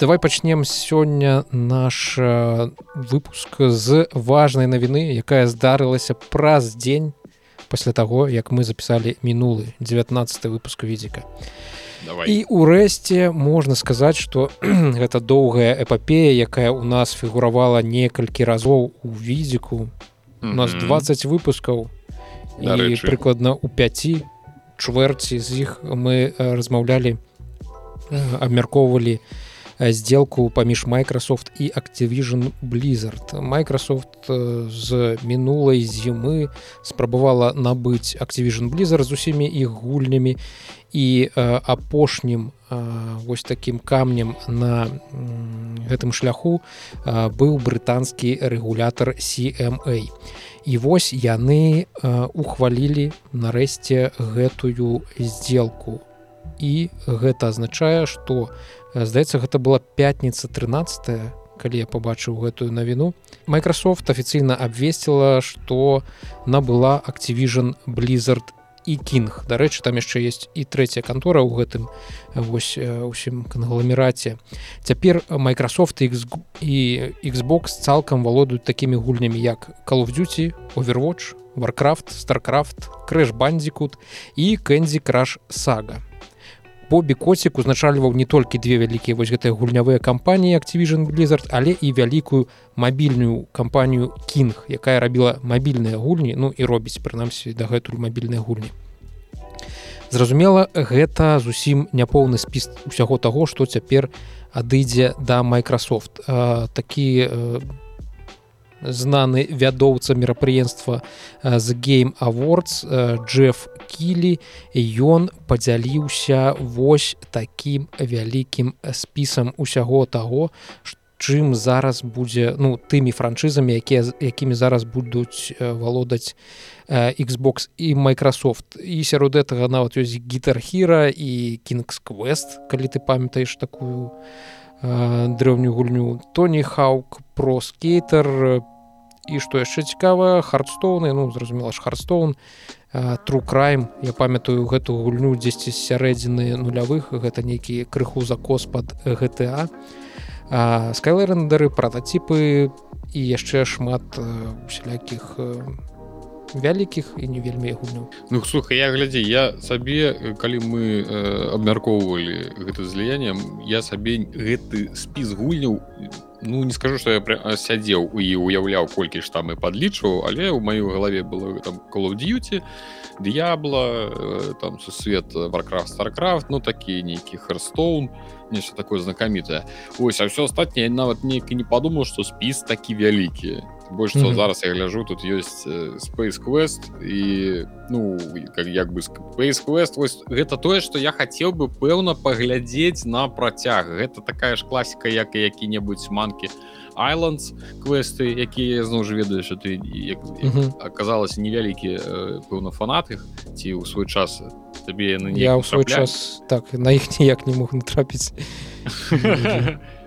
давай пачнем сёння наш выпуск з важнай навіны якая здарылася праз дзень пасля таго як мы запісалі мінулы 19 выпуск відзіка і урэшце можна сказаць что гэта доўгая эпапея якая у нас фігуравала некалькі разоў у візіку у нас 20 выпускаў. І прыкладна у 5 чвэрці з іх мы размаўлялі абмяркоўвалі сделку паміж Microsoft і Activision Blizzard. Microsoft з мінулай зімы спрабавала набыць Activision Blizzard з усімі іх гульнямі і апошнім вось таким камнем на гэтым шляху быў брытанскі рэгулятор CMA і вось яны ухвалілі нарэшце гэтую сделку. І гэта азначае что здаецца гэта была пятница 13 калі я побачыў гэтую навіну. Microsoft афіцыйна абвесціла что набыла Activision Blizzard і King. Дарэчы там яшчэ есть і трэцяя кантора ў гэтым вось усім кангламераце. Цяпер Microsoft X і Xbox цалкам валодаюць такімі гульнямі як Call of Duty Overwatch Warcraft starcraft крэш бандзікут і кэнзі краш сага Бобі коцік узначальваў не толькі две вялікія вось гэтыя гульнявыя кампаніі Activision Blizzard, але і вялікую мабільную кампанію King, якая рабіла мабільныя гульні ну і робіць прынамсі дагэтуль мабільныя гульні. Зразумела, гэта зусім няпоўны спіс усяго таго, што цяпер адыдзе да Microsoft. Такі знаны вядоўца мерапрыемства з Game Awards Джеф кілі ён падзяліўся вось такім вялікім спісам усяго таго чым зараз будзе ну тымі франшызамі якія якімі зараз будуць валодаць Xbox і Microsoft. І сярод гэтага нават ёсць гітархіра і King's квест калі ты памятаеш такую дрэўнюю гульню. Тоні хаук про скейтер і што яшчэ цікава хардстоуны ну зразумела ж хардстоун crime. Я памятаю гэту гульню дзесьці сярэдзіны нулявых гэта нейкі крыху закос под GTA скайлерендеры прототипы і яшчэ шмат усялякіх вялікіх і не вельмі гульню Ну слухай я глядзі я сабе калі мы э, абмяркоўвалі гэта зліяннем я сабе гэты спіс гульняў ну не скажу что я сядзеў і уяўляў колькі ж там і падлічваў але ў маёй галаве было там call of duty д'ябла э, там сусвет warcraft starcraft ну такі нейкі харстоун нешта такое знакамітае ось а все астатняе нават неяк і не падумаў что спіс такі вялікі больш mm -hmm. зараз я гляжу тут ёсць space quest і ну как як бы space quest. Вось гэта тое что я хацеў бы пэўна паглядзець на працяг гэта такая ж класіка як і які-небудзь манкі islands квесты якія зноў ж ведаю что ты як, як mm -hmm. аказалася невялікі пэўна фанат іх ці ў свой час табе я ў свой час так на іх ніяк не мог натрапіць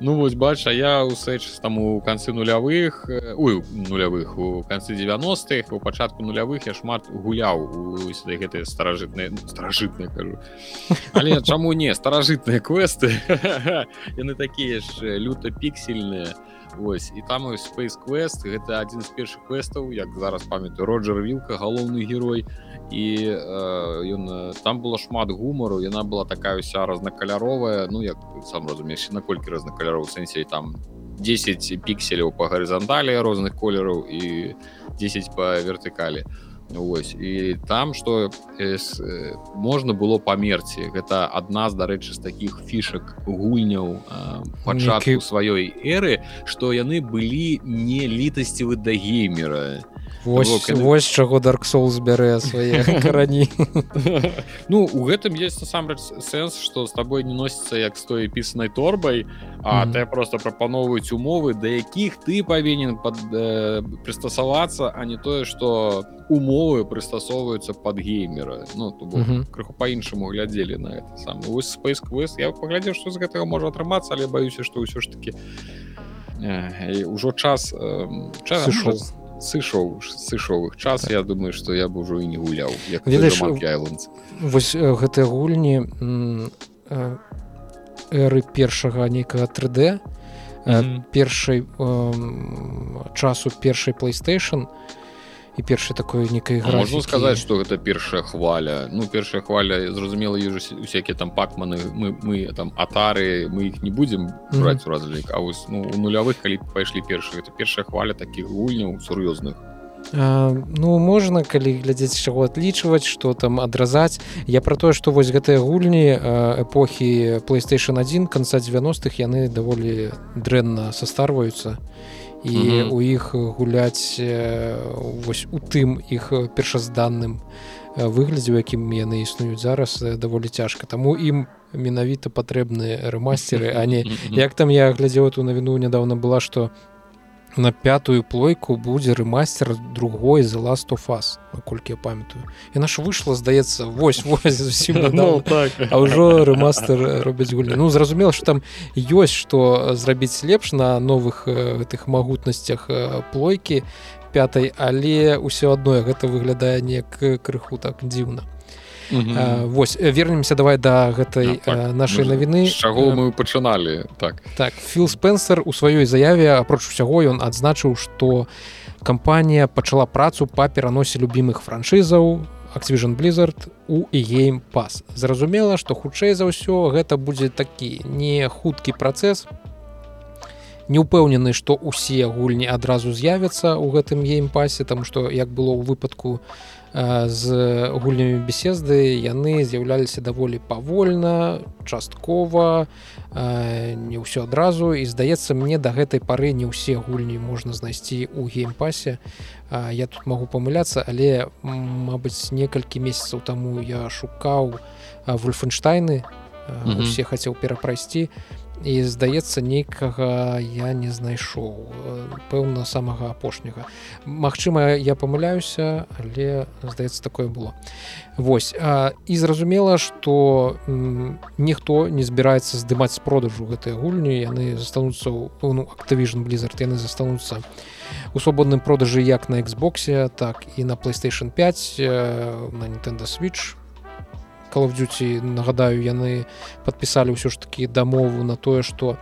Ну вось бач а я у сэч там у канцы нулявых ой, нулявых у канцы 90-х у пачатку нулявых я шмат гуляў у гэтыя старажытныя ну, старажытныя кажу. Але чаму не старажытныя квесты? Яны такія ж люта піксельныя Вось і там space quest гэта адзін з першых квестаў як зараз памятаю роджер вілка галоўны герой. І ён э, там было шмат гумару яна была такая ўся разнакаляровая ну як сам разумееш наколькі разнакаляровых сэнсе там 10 пікселяў по гарызанталі розных колераў і 10 по вертыкалі Вось і там что э, э, можна было памерці гэта адна з дарэчы з таких фішак гульняў пачатку сваёй эры что яны былі не літасцівы да геймера Вось, Бок, вось чаго dark соул збярэ свае карані. Ну у гэтым есть насамрэч сэнс что з табой не носіцца як з той пісанай торбай а mm -hmm. ты просто прапаноўваюць умовы да якіх ты павінен пад э, прыстасавацца а не тое что умовы прыстасоўваюцца под геймера. Ну то mm -hmm. крыху по-іншаму глядзелі на это сам space quest. Я паглядзеў что з гэтага можа атрымацца але баюся что ўсё ж таки ўжо час э, час сышоў сышоў сышоў іх час я думаю что я бы ўжо і не гуляў вось гэтыя гульні эры першага нейкага 3d першай часу першай playstation і першай такой некай можна сказаць что гэта першая хваля. Ну першая хваля зразумела ежу усякія там пакманы мы мы там атары мы іх не будзем браць mm -hmm. разлік А вось ну у нулявых калі пайшлі першыя это першая хваля такіх гульняў сур'ёзных. Ну можна калі глядзець чаго адлічваць что там адразаць. Я про тое что вось гэтыя гульні эпохі playstation 1 конца 90-х яны даволі дрэнна састарваюцца і mm -hmm. у іх гуляць вось у тым іх першазданным выглядзе у якім яны існуюць зараз даволі цяжка таму ім менавіта патрэбныя рэмастеры а не як там я глядзеў эту навіну нядаўна была что у на пятую плойку будзе рэмастер другой за last of us наколькі я памятаю. І наш выйшла здаецца вось зусім ну, так. а ўжо рэмастер робяць гульні ну зразумела что там ёсць што зрабіць лепш на новых гэтых магутнасцях плойкі пятай але ўсё адно гэта выглядае неяк крыху так дзіўна Вось вернемся давай да гэтай так, нашай навіны чаго мы пачыналі так. так філ спенсер у сваёй заяве апроч усяго ён адзначыў што кампанія пачала працу па пераносе любімых франшызаў Activision blizzard у гейм пас зразумела што хутчэй за ўсё гэта будзе такі не хуткі працэс. Не ўпэўнены што усе гульні адразу з'явяцца ў гэтым геймпасе там што як было ў выпадку з гульнямі беседы яны з'яўляліся даволі павольна часткова не ўсё адразу. І здаецца мне да гэтай пары не ўсе гульні можна знайсці ў геймпасе. Я тут магу памыляцца але мабыць некалькі месяцаў таму я шукаў вульфенштайны усе хацеў перапрайсці. і і здаецца нейкага я не знайшоў пэўна самага апошняга. Мачыма я памыляюся але здаецца такое было. Вось а, і зразумела што ніхто не збіраецца здымаць з продажу гэтыя гульні яны застануцца ну, Activision blizzard яны застануцца у свабодным продажы як на Xбосе так і на playstation 5 на Nintendo switch Call of Duty нагадаю яны подпісалі ўсё ж таки дамову на тое что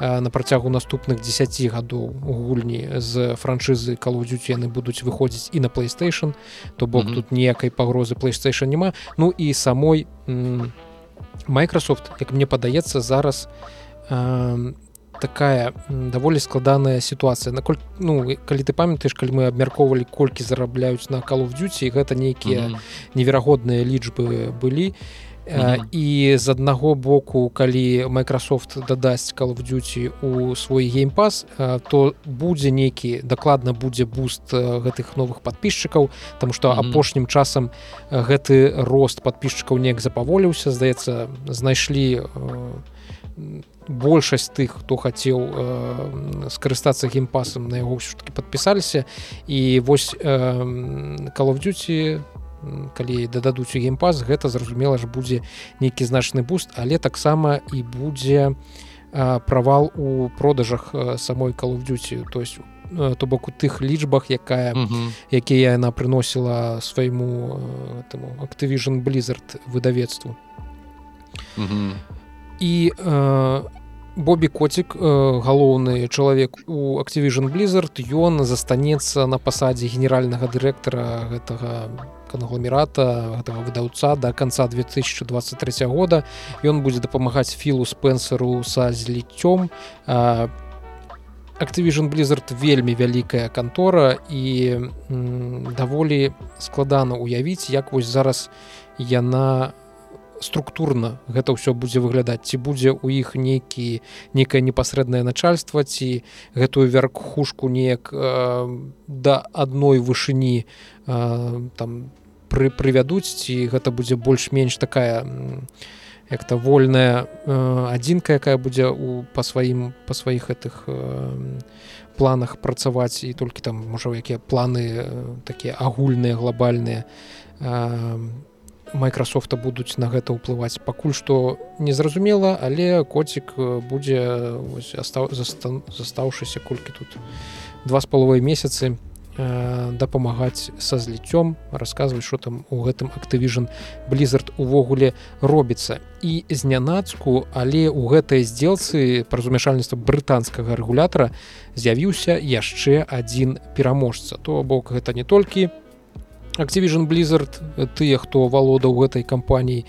на працягу наступных 10 гадоў гульні з франшызы Call of Duty яны будуць выходзіць і на playstation то бок mm -hmm. тут ніякай пагрозы playstation няма ну і самой Microsoft як мне падаецца зараз такая даволі складаная сітуацыя наколь ну калі ты памятаеш калі мы абмяркоўвалі колькі зарабляюць на калу дзюці гэта нейкія mm -hmm. неверагодныя лічбы былі Mm -hmm. і з аднаго боку калі Microsoft дадасць Call of Duty у свой геймпас то будзе нейкі дакладна будзе буст гэтых новых подписчикаў там што mm -hmm. апошнім часам гэты рост подписчикаў неяк запаволіўся здаецца знайшлі большасць тых хто хацеў э, скарыстацца геймпасам на яго ўсё ж таки подпісаліся і вось э, call of duty калі дададуць у геймпас гэта зразумела ж будзе нейкі значны буст але таксама і будзе э, правал у продажах самой call of duty. То есть э, то бок у тых лічбах якая якія яна прыносіла свайму этому Activision blizzard выдавецтву. І э, Бобі коцік э, галоўны чалавек у Activision blizzard ён застанецца на пасадзе генеральнага дырэктара гэтага кангламерата гэтага выдаўца до конца 2023 года. Ён будзе дапамагаць філу спенсеру са зліццём э, Activision blizzard вельмі вялікая кантора і даволі складана уявіць як вось зараз яна структурна гэта ўсё будзе выглядаць. Ці будзе ў іх нейкі некае непасрэднае начальство ці гэтую верхушку неяк э, да адной вышыні э, там пры прывядуць ці гэта будзе больш-менш такая як-то вольная э, адзінка якая будзе у па сваім па сваіх гэтых э, планах працаваць і толькі там можа якія планы э, такія агульныя глобальныя э, Майкрасофта будуць на гэта ўплываць. Пакуль што незразумела але коцік э, будзе застаўшыся колькі тут два з паловай месяцы дапамагаць са зліццём расказваць что там у гэтым актывіжн blizzard увогуле робіцца. І знянацку але у гэтай здзелцы праз умяшальніцтва брытанскага рэгулятара з'явіўся яшчэ адзін пераможца. То бок гэта не толькі активіжн blizzard тыя хто валодаў гэтай кампаніі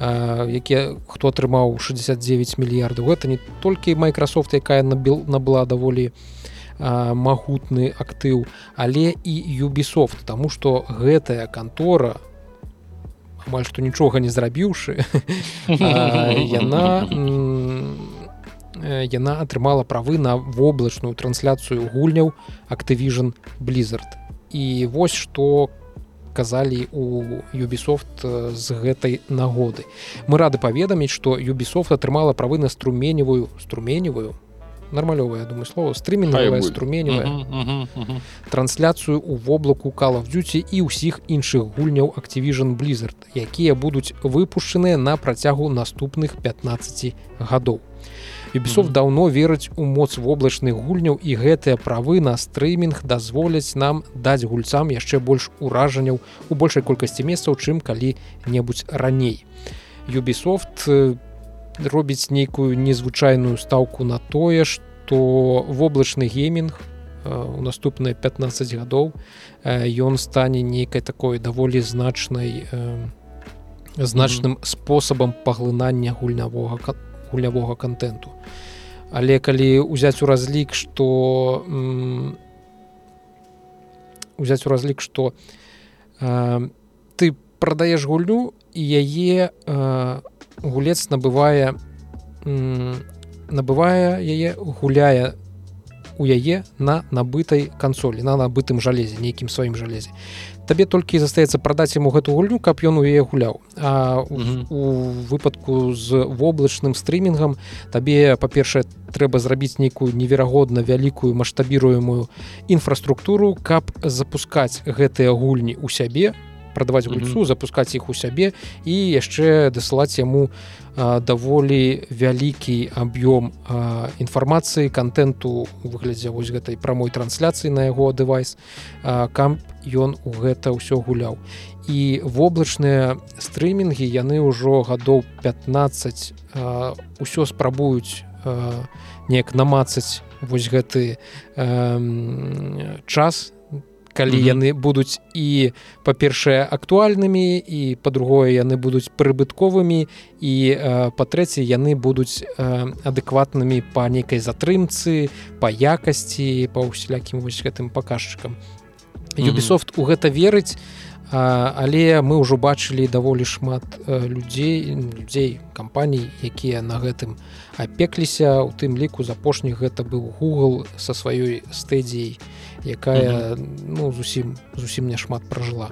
якія хто атрымаў 69 мільярдаў. Гэта не толькі Microsoft якая набіл набыла даволі у магутны актыў але і Ubisoft тому что гэтая кантора амаль што нічога не зрабіўшы яна яна атрымала правы на воблачную трансляцыю гульняў актывіжн blizzard. І вось што казалі у Ubisoft з гэтай нагоды. Мы рады паведаміць што Ubisoft атрымала правы на струменевую струменевую нармалёвая думаю слово. Стрымінавая струменевая трансляцыю у воблаку кала в дзюці і ўсіх іншых гульняў activision blizzard якія будуць выпушчаныя на працягу наступных 15 гадоў. Ubisoft даўно верыць у моц воблачных гульняў і гэтыя правы на стрымінг дазволяць нам даць гульцам яшчэ больш уражанняў у большай колькасці месцаў чым калі-небудзь раней. Ubisoft по робіць нейкую незвычайную стаўку на тое што воблачны геймінг у наступныя 15 гадоў ён стане нейкай такой даволі значнай значным спосабам паглынання гульнявога гулявога контенту але калі узяць у разлік что узяць у разлік что ты прадаеш гульню і яе гулец набывае набывае яе гуляе у яе на набытай кансолі на набытым жалезе нейкім сваім жалезе. Табе толькі застаецца прадаць яму гэту гульню каб ён у яе гуляў. А у, у выпадку з воблачным стрімінгам табе па-першае трэба зрабіць нейкую неверагодна вялікую маштабіруемую інфраструктуру каб запускаць гэтыя гульні у сябе прадаваць гульцу mm -hmm. запускаць іх у сябе і яшчэ дасылаць яму а, даволі вялікі аб'ём інфармацыі контенту выглядзе вось гэтай прамой трансляцыі на яго дэвайс камп ён у гэта ўсё гуляў і воблачныя стрымінгі яны ўжо гадоў 15 а, ўсё спрабуюць неяк намацаць вось гэты а, час на калі mm -hmm. яны будуць і па-першае актуальнымі і па-другое яны будуць прыбытковымі і па-трэцяе яны будуць адэкватнымі па нейкай затрымцы па якасці па ўсялякім вось гэтым паказчыкам Юбісофт mm -hmm. у гэта верыць але мы ўжо бачылі даволі шмат людзей людзей кампаній якія на гэтым апекліся у тым ліку з апошніх гэта быў Google са сваёй стэдзіяй якая ну зусім зусім не шмат пражыла.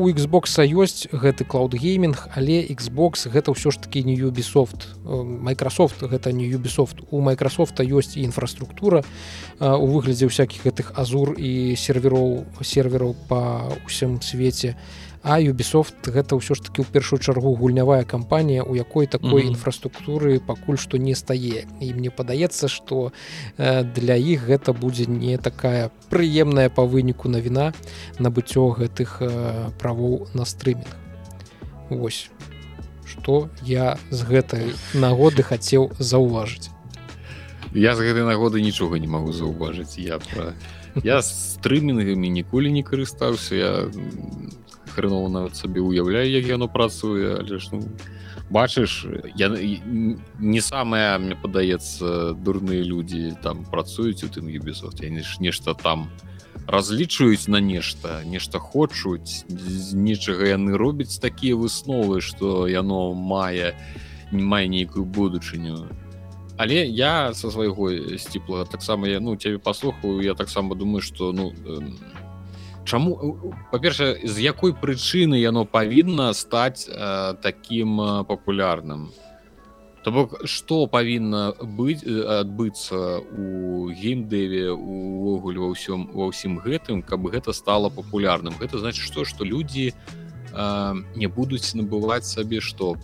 У Xbox ёсць гэты клаудгейминг але Xbox гэта ўсё ж таки не Ubisoft. Microsoft гэта не Ubisoft. У Microsoft ёсць і інфраструктура у выглядзе ўсякіх гэтых азур і сервероў сервераў па ўсім свеце а Ubisoft гэта ўсё ж таки ў першую чаргу гульнявая кампанія у якой такой mm -hmm. інфраструктуры пакуль што не стае. І мне падаецца что для іх гэта будзе не такая прыемная па выніку навіна набыццё гэтых правоў на стрымінг. Вось что я з гэтай нагоды хацеў заўважыць. Я з гэтай нагоды нічога не магу заўважыць. Я про я стрымінгамі ніколі не карыстаўся. Я хрэнова нават сабе уяўляю як яно працуе але ж ну бачыш я не самая мне падаецца дурныя людзі там працуюць у тым юбісофт я ж нешта там разлічваюць на нешта нешта хочуць нечага яны робяць такія высновы что яно мае не мае нейкую будучыню. Але я со свайго сціплага таксама я ну цябе паслухаю я таксама думаю что ну не Чаму па-першае з якой прычыны яно павінна стаць э, таким э, папулярным? То бок што павінна быць адбыцца у геймдэве увогуле ва ўсём ва ўсім гэтым каб гэта стало папулярным? Гэта значит што што людзі не будуць набываць сабе што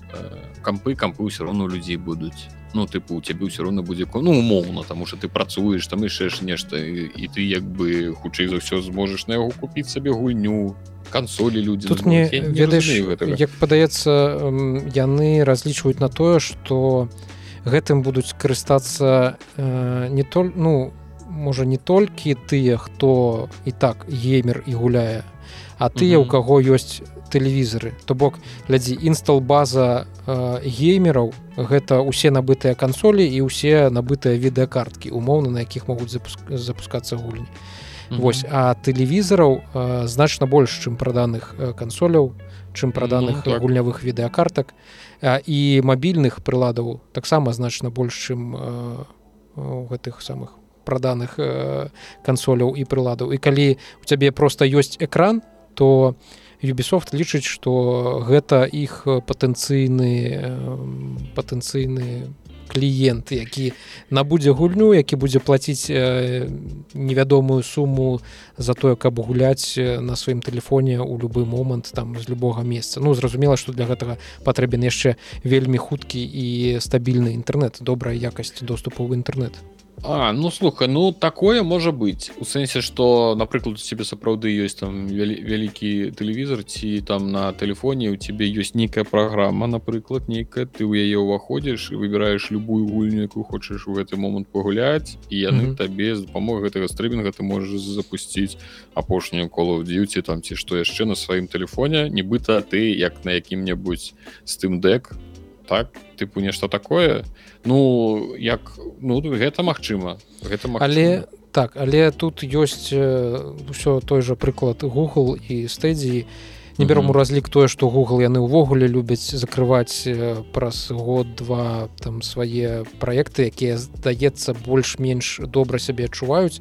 кампы кампы ўсё роўно людзей будуць ну тыпу у цябе ўсё роўна будзе ну умоўна таму что ты працуеш там ж нешта і, і ты як бы хутчэй за ўсё зможаш на яго купіць сабе гульню кансолі людзі тут мне ведаеш як падаецца яны разлічваюць на тое что гэтым будуць карыстацца э, не толь ну можа не толькі тыя хто і так геймер і гуляе а тыя у каго ёсць тэлевізары то бок глядзі інстал база э, геймераў гэта усе набытыя кансолі і ўсе набытыя відэакарткі умоўна на якіх могуць запуск запускацца гульні. Mm -hmm. Вось а тэлевізараў э, значна больш чым праданых э, кансоляў чым праданых mm -hmm, гульнявых відэакартак. Э, і мабільных прыладаў таксама значна больш чым э, гэтых самых праданых э, кансоляў і прыладаў. І калі у цябе просто ёсць экран то Ubisoft лічыць што гэта іх патэнцыйны патэнцыйны кліент які набудзе гульню які будзе плаціць невядомую суму за тое каб гуляць на сваім тэлефоне ў любы момант там з любога месца. Ну зразумела што для гэтага патрэбен яшчэ вельмі хуткі і стабільны інтэрнэт добрая якасць доступу ў інтэрнэт А ну слухай ну такое можа быць у сэнсе что напрыклад у тебе сапраўды ёсць там вялікі тэлевізор ці там на тэлефоне у тебе ёсць нейкая праграма напрыклад нейкая ты ў яе ўваходзіш і выбіраеш любую гульню якую хочаш у гэты момант пагуляць і яны mm -hmm. табе з дапамогай гэтага стрымінга ты можаш запусціць апошнюю колу дзюці там ці што яшчэ на сваім тэлефоне нібыта ты як на якім-небудзь з тым дэк так тыпу нешта такое. Ну як ну гэта магчыма гэта магчыма. але так але тут ёсць ўсё той жа прыклад google і стэдзі не бером у разлік тое што google яны ўвогуле любяць закрываць праз год два там свае праекты якія здаецца больш-менш добра сябе адчуваюць.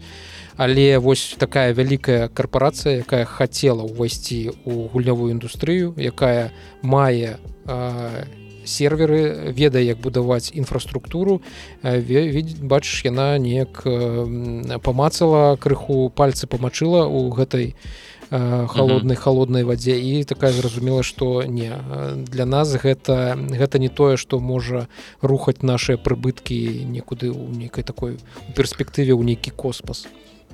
Але вось такая вялікая карпорацыя якая хацела ўвайсці у гульнявую індустрыю якая мае не серверы ведае як будаваць інфраструктуру бачыш яна неяк памацала крыху пальцы памачыла у гэтай холоднай холоднай вадзе. І такая зразумела што не. Для нас гэта гэта не тое што можа рухаць нашыя прыбыткі некуды ў нейкай такой перспектыве ў нейкі космас.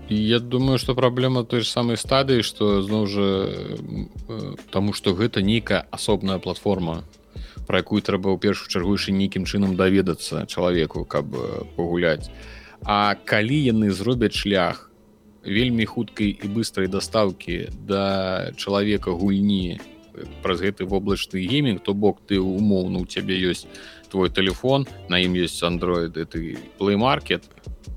Я думаю что праблема той ж самай стадыі што зноў жа таму што гэта нейкая асобная платформа про якую трэба ў першую чаргу яшчэ нейкім чынам даведацца чалавеку каб пагуляць. А калі яны зробяць шлях вельмі хуткай і быстрай дастаўкі да чалавека гульні праз гэты воблачны геймінг то бок ты умоўна у цябе ёсць твой телефон на ім ёсць android ты плеймаркет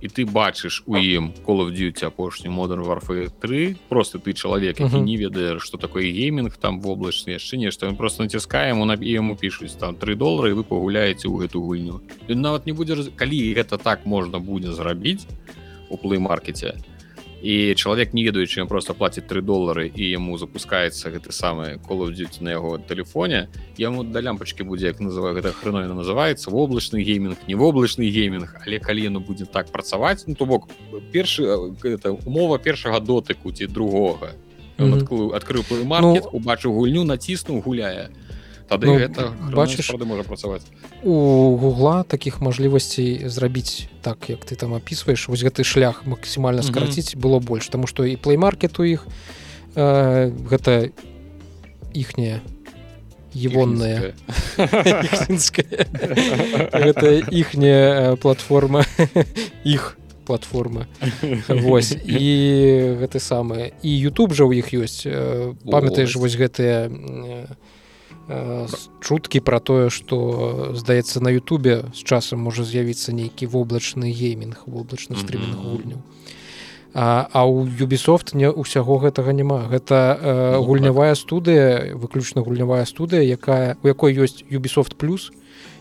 і ты бачыш у ім колов дзюці апошні модern варфы 3 просто ты чалавек які не ведае что такое гейминг там воблачны яшчэ нешта он просто націскаем на яму пішуць там 3 доллары вы пагуляеце ў гэту гульню. Нават не будзе калі гэта так можна будзе зрабіць у плеймаркете то і чалавек не ведаючы ён просто плаціць 3 долары і яму запускаецца гэты самы колдзіць на яго тэлефоне яму да лямпачкі будзе як называю гэта хрыновіна называется воблачны гейминг не воблачны гейминг але калі яно будзе так працаваць ну то бок першы это умова першага дотыку ці другога mm -hmm. адкрыў маркет ну, убачыў гульню націснуў гуляе тады ну, гэта бачыш можа працаваць. у гугла таких мажлівасцей зрабіць так як ты там опісваеш вось гэты шлях максімальна скараціць mm -hmm. было больш тому что і плеймаркет у іх э, гэта іхняя егонная. Это іхняя платформа. Іх платформа. Вось і гэты самы і YouTube жа ў іх ёсць памятаеш вось гэтыя чуткі пра тое што здаецца на Ютубе з часам можа з'явіцца нейкі воблачны геймінг воблачны стрімінг гульню а, а у Юбісофт не ўсяго гэтага няма. Гэта э, ну, гульнявая так. студыя выключна гульнявая студыя якая у якой ёсць Юбісофт плюс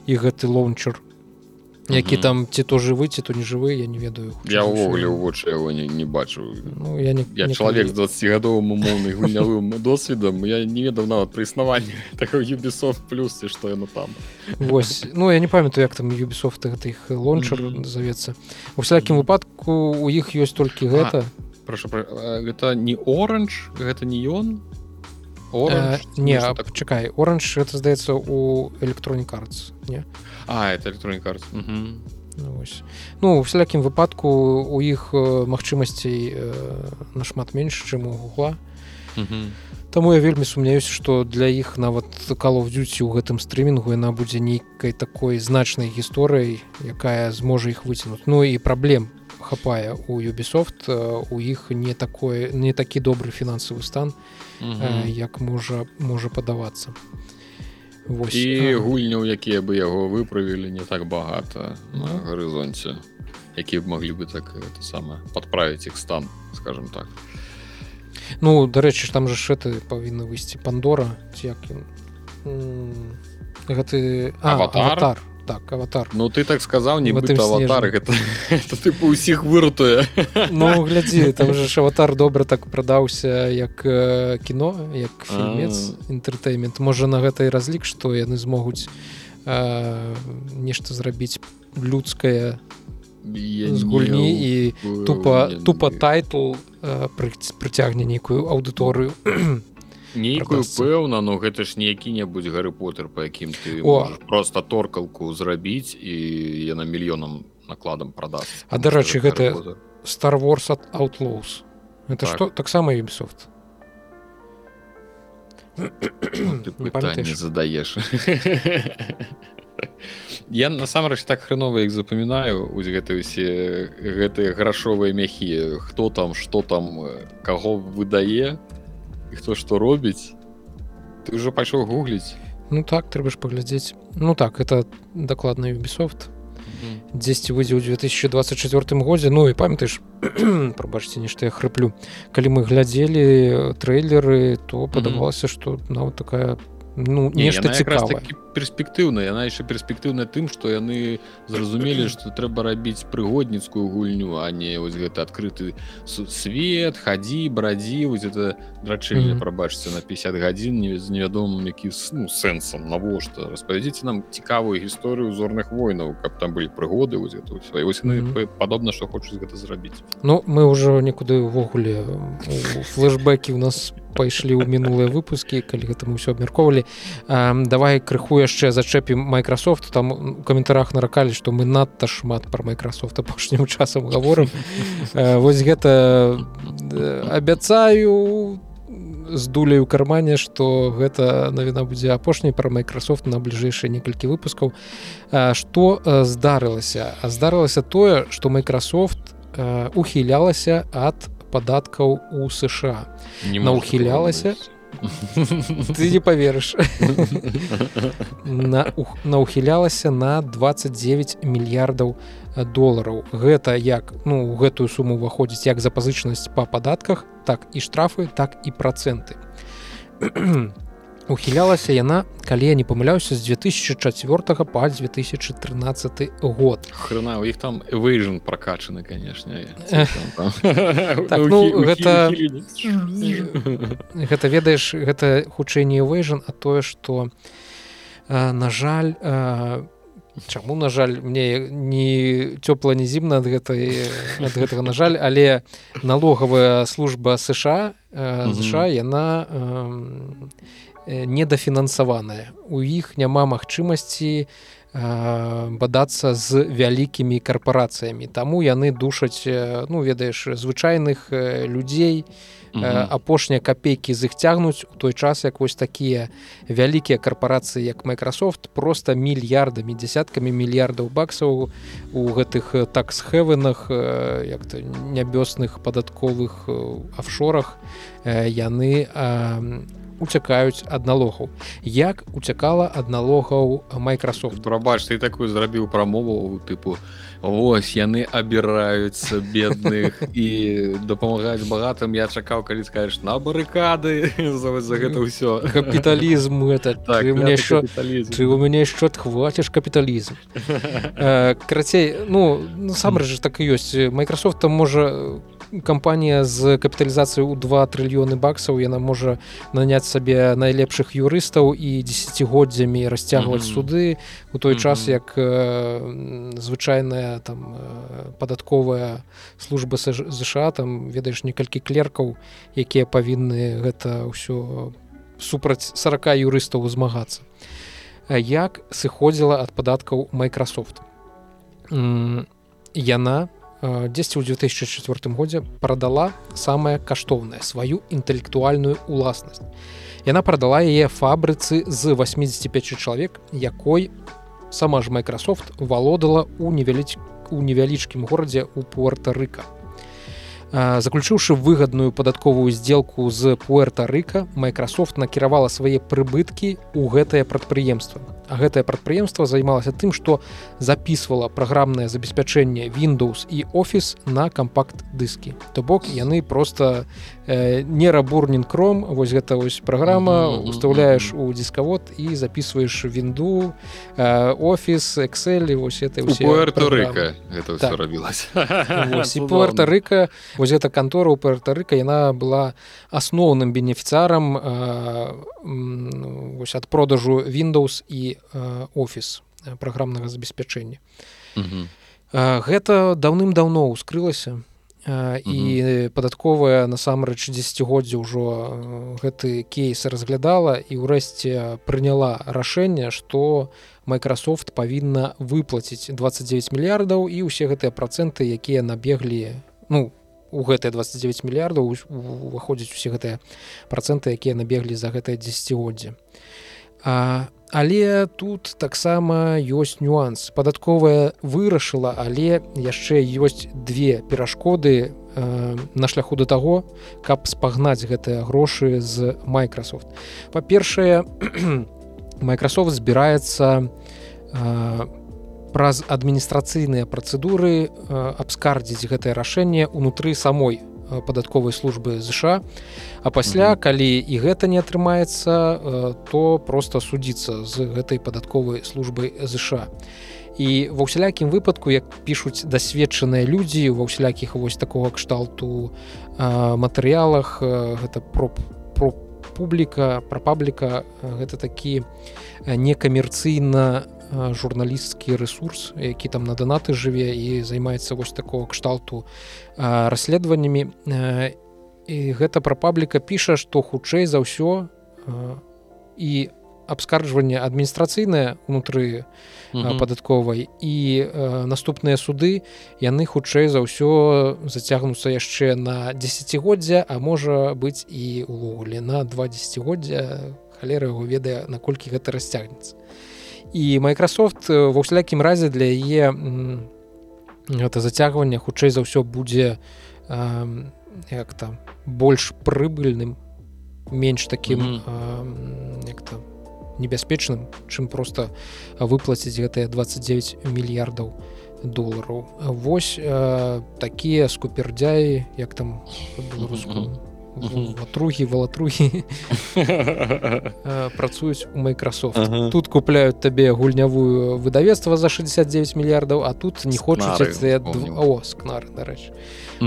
і гэты лоунчер які там ці то жывы ці то не жывы я не ведаю. Я ўвогуле ў вочы яго не, не бачу. Ну, я не я не чалавек з 20гадовым умоўны гульнявым досведам я не ведаў нават пры існаванні такой юбісофт плюс і што яно там. Вось ну я не памятаю як там гэта іх лончар mm -hmm. завецца у всякім выпадку у іх ёсць толькі гэта прошу гэта не оранж гэта не ён Э, не так... чакай оранж это здаецца у электронік карц не а это электронік карц ну, ну у всялякім выпадку у іх магчымасцей э, нашмат менш чым у гугла. Таму я вельмі сумняюсь што для іх нават калов дзюці ў гэтым стрымінгу яна будзе нейкай такой значнай гісторыяй якая зможа іх выцінуць Ну і праблем хапае у Ubisoft у іх не такое не такі добры фінансавы стан як можа можа падавацца Вось. і гульняў якія бы яго выправілі не так багата на ну. гарызонце які б маглі бы так это самае падправіць іх стан скажем так. Ну дарэчы там же шэты павінны выйсці пандора ці як гэты аватар, аватар так аватар. Ну ты так сказаў не аватар гэта, гэта ты усіх выратуе Ну глядзі там же аватар добра так прадаўся як э, кіно як фільмец інтэртэймент можа на гэтай разлік што яны змогуць э, нешта зрабіць людскае з гульні і тупа тупа тайтл э, прыцягне нейкую аўдыторыю нейкую пэўна но гэта ж не які-небудзь гары поттер по якім ты просто торкалку зрабіць і яна мільёнам накладам прадаст А дарэчы гэта star wars от outlaws. Это так. что таксама ubisoft. Задаеш. Я насамрэч так хреново іх запамінаю ось гэты усе гэтыя грашовыя мяхі. Хто там что там каго выдае хто што робіць ты ўжо пайшоў гугліць ну так трэба ж паглядзець ну так это дакладна Ubisoft. Дзесьці выйдзе ў 2024 годзе ну і памятаеш прабачце нешта я хрыплю калі мы глядзелі трэйлеры то падавалася што нават такая ну нешта цікавае перспектыўна яна яшчэ перспектыўна тым што яны зразумелі што трэба рабіць прыгодніцкую гульню а не вось гэта адкрыты свет хадзі брадзі вось это драчэнне прабачце на 50 гадзін не з невядомым які ну сэнсам навошта? Распавядзіце нам цікавую гісторыю зорных войнаў каб там былі прыгоды вось гэта свае вось mm -hmm. падобна што хочуць гэта зрабіць. Ну мы ўжо нікуды ўвогуле флешбекі у нас пайшлі ў мінулыя выпускі калі гэта мы ўсё абмяркоўвалі. Давай крыху яшчэ зачэпім Microsoft там у каментарах наракалі што мы надта шмат про Microsoft апошнім часам гаворым. Вось гэта абяцаю з дуляй у кармане што гэта навіна будзе апошняй пра Microsoft на бліжэйшыя некалькі выпускаў. Што здарылася? Здарылася тое што Microsoft ухілялася ад падаткаў у США. Не нахілялася ты не поверыш нахілялася на 29 мільярдаў долараў гэта як ну гэтую суму ўваходзіць як запазычнасць па падатках так і штрафы так і працэнты ухілялася яна калі я не памыляюся з 2004 па 2013 год. Хрена у іх там выжан прокачаны конечно так, ну, гэта гэта ведаеш гэта хутчэй не выжан а тое что на жаль Чаму на жаль мне не цёпла не зімна ад гэтай ад гэтага на жаль але налогавая служба сша ЗША яна Э, недафінансаваная у іх няма магчымасці бадацца з вялікімі карпорацыямі таму яны душаць э, ну ведаеш звычайных э, людзей. Апошнія капейкі з іх цягнуць у той час як вось такія вялікія карпорацыі як Microsoft просто мільярдамі десяткамі мільярдаў баксаў у гэтых таксхэвенах як-то нябёсных падатковых офшорах яны уцякаюць ад налогаў. Як уцякала ад налогаў Microsoft? Прабач ты такую зрабіў прамову тыпу Вось яны абіраюцца бедных і дапамагаюць багатым я чакаў калі скажешь на барыкады за, гэта ўсё капіталізм это так, мне що ты у мяне що хваціш капіталізм карацей ну насамрэч так і ёсць Microsoft там можа кампанія з капіталізацыяй у 2 трыльёны баксаў яна можа наняць сабе найлепшых юрыстаў і десятгоддзямі расцягваць mm -hmm. суды у той mm -hmm. час як э, звычайная там э, падатковая служба ЗША там ведаеш некалькі клеркаў якія павінны гэта ўсё супраць 40 юрыстаў змагацца як сыходзіла ад падаткаў Microsoft яна 10 у 2004 годзе прадала самае каштоўнае сваю інтэлектуальную уласнасць яна прадала яе фабрыцы з 85 чалавек якой сама ж Microsoft валодала у невяліць у невялічкім горадзе у пуэрта-рыка заключыўшы выгадную падатковую сделку з пуэрта-рыка Microsoft накіравала свае прыбыткі ў гэтае прадпрыемства А гэтае прадпрыемства займалася тым, што записывала праграмнае забеспячэнне Windows і Office на кампакт-дыскі. То бок яны просто э, не рабурнін кром, вось гэта вось праграма уставляеш у дискавод і записываеш вінду, э, офіс, Excel і вось это Пуэрта-рыка так. рабілася. Вось гэта кантора ў Пуэрта-рыка яна была асноўным бенефіцарам э, ад продажу Windows і офіс праграмнага забеспячэння гэта даўным-даўно ўскрылася і падатковая насамрэч дзесяцігоддзя ўжо гэты кейс разглядала і ўрэшце прыняла рашэнне што Microsoft павінна выплаціць 29 мільярдаў і ўсе гэтыя працэнты якія набеглі ну у гэтыя 29 мільярдаў уваходзяць усе гэтыя працэнты якія набеглі за гэтае дзесяцігоддзе а Але тут таксама ёсць нюанс. Падатковая вырашыла, але яшчэ ёсць две перашкоды э, на шляху да таго, каб спагнаць гэтыя грошы з Microsoft. Па-першае, Microsoft збіраецца э, праз адміністрацыйныя працэдуры э, абскардзіць гэтае рашэнне ўнутры самой падатковай службы ЗША а пасля калі і гэта не атрымаецца то просто судзіцца з гэтай падатковай службай ЗША і ва ўсялякім выпадку як пішуць дасведчаныя людзі ва ўсялякіх вось такого кшталту матэрыялах гэта про про публіка пра пабліка гэта такі некамерцыйна журналісцкі ресурс які там на данаты жыве і займаецца вось такого кшталту расследаваннямі і гэта пра пабліка піша што хутчэй за ўсё і абскарджванне адміністрацыйнае унутры падатковай і наступныя суды яны хутчэй за ўсё зацягнуцца яшчэ на десятгоддзя а можа быць і увогуле на два десятгоддзя халера яго ведае наколькі гэта расцягнецца і Microsoft ва ўслякім разе для яе гэта зацягвання хутчэй за ўсё будзе як там больш прыбыльным менш таким mm -hmm. як-то небяспечным чым просто выплаціць гэтыя 29 мільярдаў долараў Вось э, такія скупердзяі як там беларуску ватругі валатругі працуюць у Microsoft. Ага. тут купляюць табе гульнявую выдавецтва за 69 мільярдаў а тут не хочуць скнары дарэчы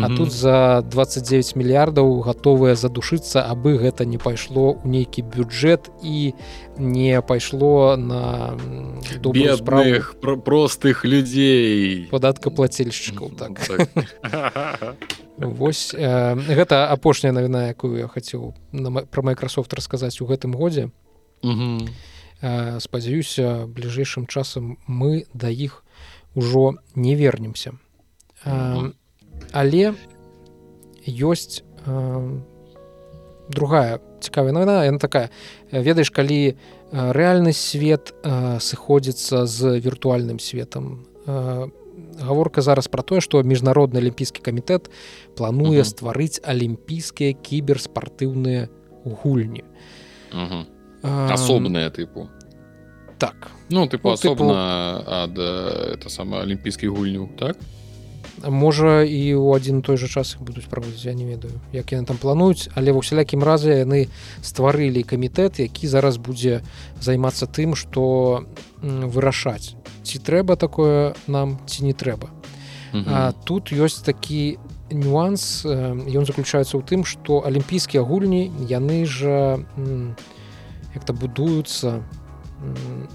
А тут за 29 мільярдаў гатовыя задушыцца абы гэта не пайшло ў нейкі бюджэт і не пайшло на справах про простых людзей. падаткаплацельшчыкаў так, так. Вось э, гэта апошняя навіна якую я хацеў пра Microsoft расказаць у гэтым годзе. Э, спадзяюся бліжэйшым часам мы да іх ужо не вернемся. Э, але ёсць э, другая цікавая навіна. Яна такая. Ведаеш калі рэальны свет э, сыходзіцца з віртуальным светом э, гаворка зараз пра тое што міжнародны алімпійскі камітэт плануе угу. стварыць алімпійскія кіберспартыўныя гульні. Асобныя тыпу. Так. Ну ты ну, асобна ад это сама алімпійскі гульню так? Можа і ў адзін той жа час будуць праводзіць я не ведаю як яны там плануюць але ва ўсялякім разе яны стварылі камітэт які зараз будзе займацца тым што вырашаць ці трэба такое нам ці не трэба а, тут ёсць такі нюанс ён заключаецца ў тым што алімпійскія гульні яны жа як-то будуюцца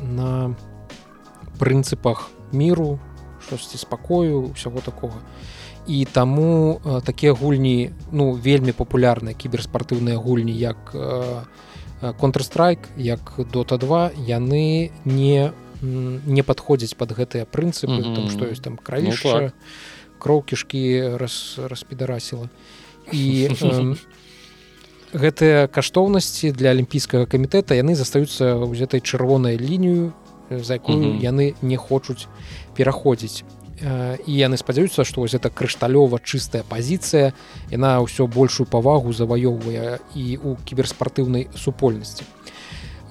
на прынцыпах міру штосьці спакою усяго такого і таму такія гульні ну вельмі папулярныя кіберспартыўныя гульні як контрстрайк як дота 2 яны не не падходзяць под гэтыя прынцыпы mm -hmm. там што ёсць там краіша ну, так. кроў кішкі раз распідарасіла і э, гэтыя каштоўнасці для алімпійскага камітэта яны застаюцца ў гэтай чырвонай лінію за якую mm -hmm. яны не хочуць пераходзіць і яны спадзяюцца што вось это крышталёва чыстая пазіцыя яна ўсё большую павагу заваёўвае і у кіберспартыўнай супольнасці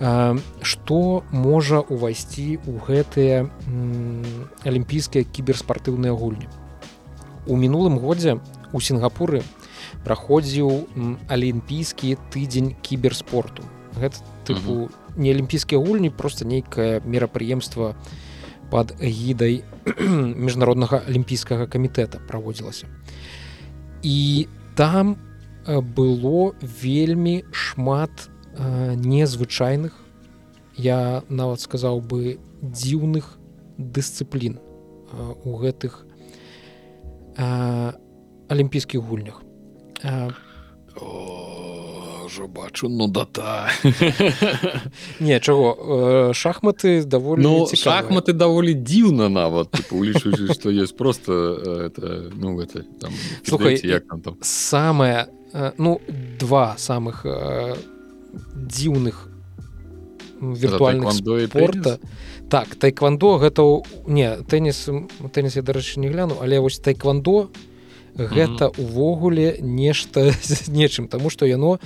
што можа ўвайсці ў гэтыя алімпійскія кіберспартыўныя гульні? У мінулым годзе у сінгапуры праходзіў алімпійскі тыдзень кіберспорту. Гэта тыпу не алімпійскія гульні просто нейкае мерапрыемства под гідай міжнароднага алімпійскага камітэта праводзілася. І там было вельмі шмат незвычайных я нават сказаў бы дзіўных дысцыплін у гэтых алімпійскіх гульнях. Ўжо бачу ну дата не чаго? Шахматы даволі ну, шахматы даволі дзіўна нават улічваючы што ёсць просто это ну это там, слухай як там, там. самое ну два самых дзіўных віртуальных спорта так тайквандо гэта не тэніс тэніс я дарэчы не гляну але вось тайквандо гэта увогуле нешта з нечым тому что яно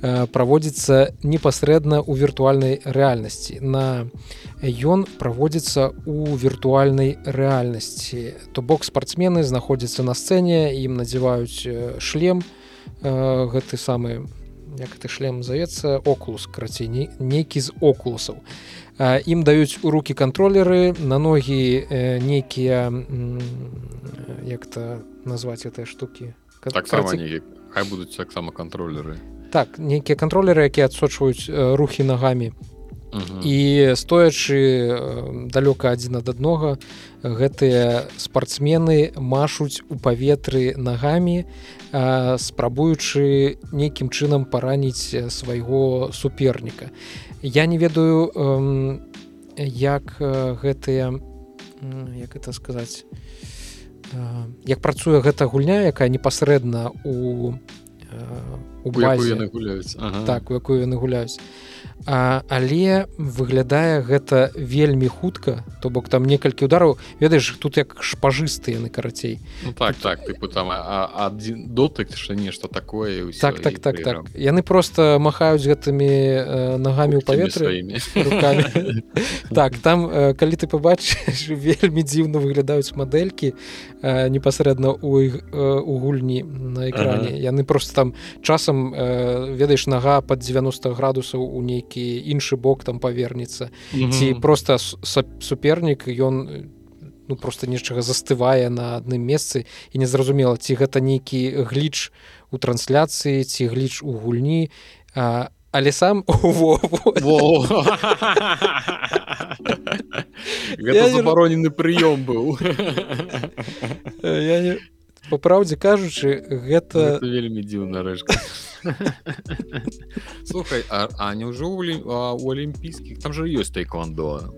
э, праводзіцца непасрэдна ў віртуальнай рэальнасці. На ён праводзіцца у віртуальнай рэальнасці. То бок спартсмены знаходзяцца на сцэне ім надзяваюць шлем э, гэты самы як ты шлем завецца окулус крацей нейкі з окулусаў ім даюць у руки контролеры на ногі э, нейкія як-то назваць этой штукі? Так хай будуць таксама контролеры так нейкія контролеры якія адсочваюць рухі нагамі. І стоячы далёка адзін ад аднога гэтыя спартсмены машуць у паветры нагамі спрабуючы нейкім чынам параніць свайго суперніка. Я не ведаю як гэтыя як это сказаць як працуе гэта гульня якая непасрэдна у у базе. гуляюць ага. так у якую яны гуляюць а, але выглядае гэта вельмі хутка то бок там некалькі удараў. Ведаеш тут як шпажысты яны карацей. Ну, так тут... так тыпу, там адзін дотык що нешта такое ўсё, так так так так. яны просто махаюць гэтымі э, нагамі ў паветры так там э, калі ты побачыш вельмі дзіўна выглядаюць мадэлькі э, непасрэдна у іх э, у гульні на экране ага. яны просто там часам э, ведаеш нага под 90 градусаў у нейкі іншы бок там павернецца -hmm. ці просто супернік ён ну просто нечага застывае на адным месцы і незразумела ці гэта нейкі гліч у трансляцыі ці гліч у гульні а, але сам забаронены прыём быў по праўдзе кажучы гэта вельмі дзіўна рэшка слухай а, а неўжо у алімпійскіх там жа ёсць тайквандо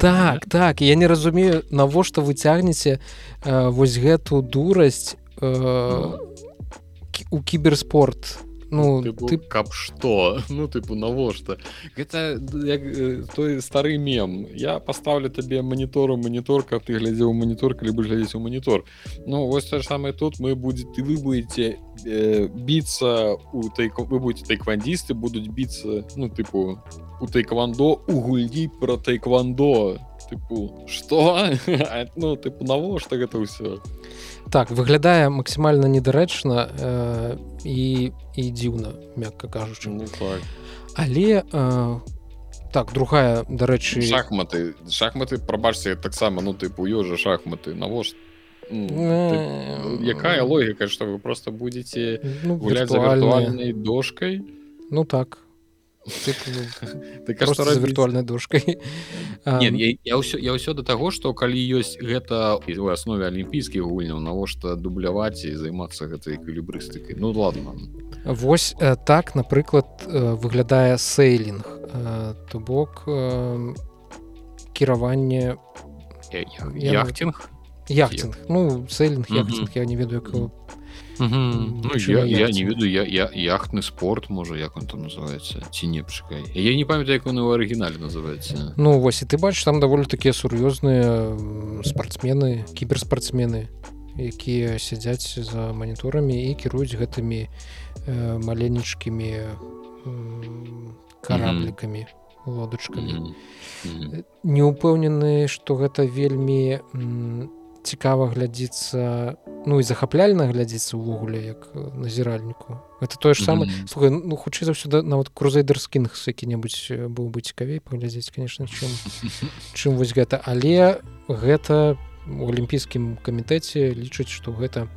так так. Я не разумею навошта вы цягнеце вось гэту дурасць э, ну. у кіберспорт ну тыпу, ты каб что? Ну тыпу навошта гэта як той стары мем. Я поставлю табе монітору монітор каб ты глядзеў монітор калі бы глядзець у монітор ну вось то самое тут. Мы будет ты вы будете э, біцца у тайку вы будете тайквандісты будуць біцца ну тыпу у тайквандо у гульні про тайквандо. Тыпу что? Ну тыпу навошта гэта ўсё так выглядае максімальна недарэчна э, і і дзіўна мякка кажучы. Ну, так. але э, так другая дарэчы шахматы. Шахматы прабачце таксама ну тыпу ёжа шахматы навошта? Ну, ты, якая логіка что вы просто будете ну, гулять віртуальнай дошкой ну так за віртуальнай дошкай я ўсё я ўсё да таго што калі ёсць гэта у аснове алімпійскіх гульняў навошта дубляваць і займацца гэтай калібрыстыкай ну ладно. Вось так напрыклад выглядае сейлінг. То бок кіраванне яхтинг? Яхтинг. Ну сейлінг я не ведаю якого ну, я, я не ведаю я, я яхтны спорт можа як он там называется ці не пшукай я не памятаю як он у арыгінале называется. Ну вось і ты бачыш там даволі такія сур'ёзныя спартсмены кіберспартсмены якія сядзяць за маніторамі і кіруюць гэтымі э, маленечкімі э, караблікамі mm -hmm. лодачкамі mm -hmm. не упэўнены што гэта вельмі цікава глядзіцца ну і захапляльна глядзіцца ўвогуле як назіральніку. Это тое ж самае. Mm -hmm. слухай ну хутчэй заўсёды нават крузайдерскінг які-небудзь быў бы цікавей паглядзець конечно чым чым вось гэта. Але гэта у алімпійскім камітэце лічаць што гэта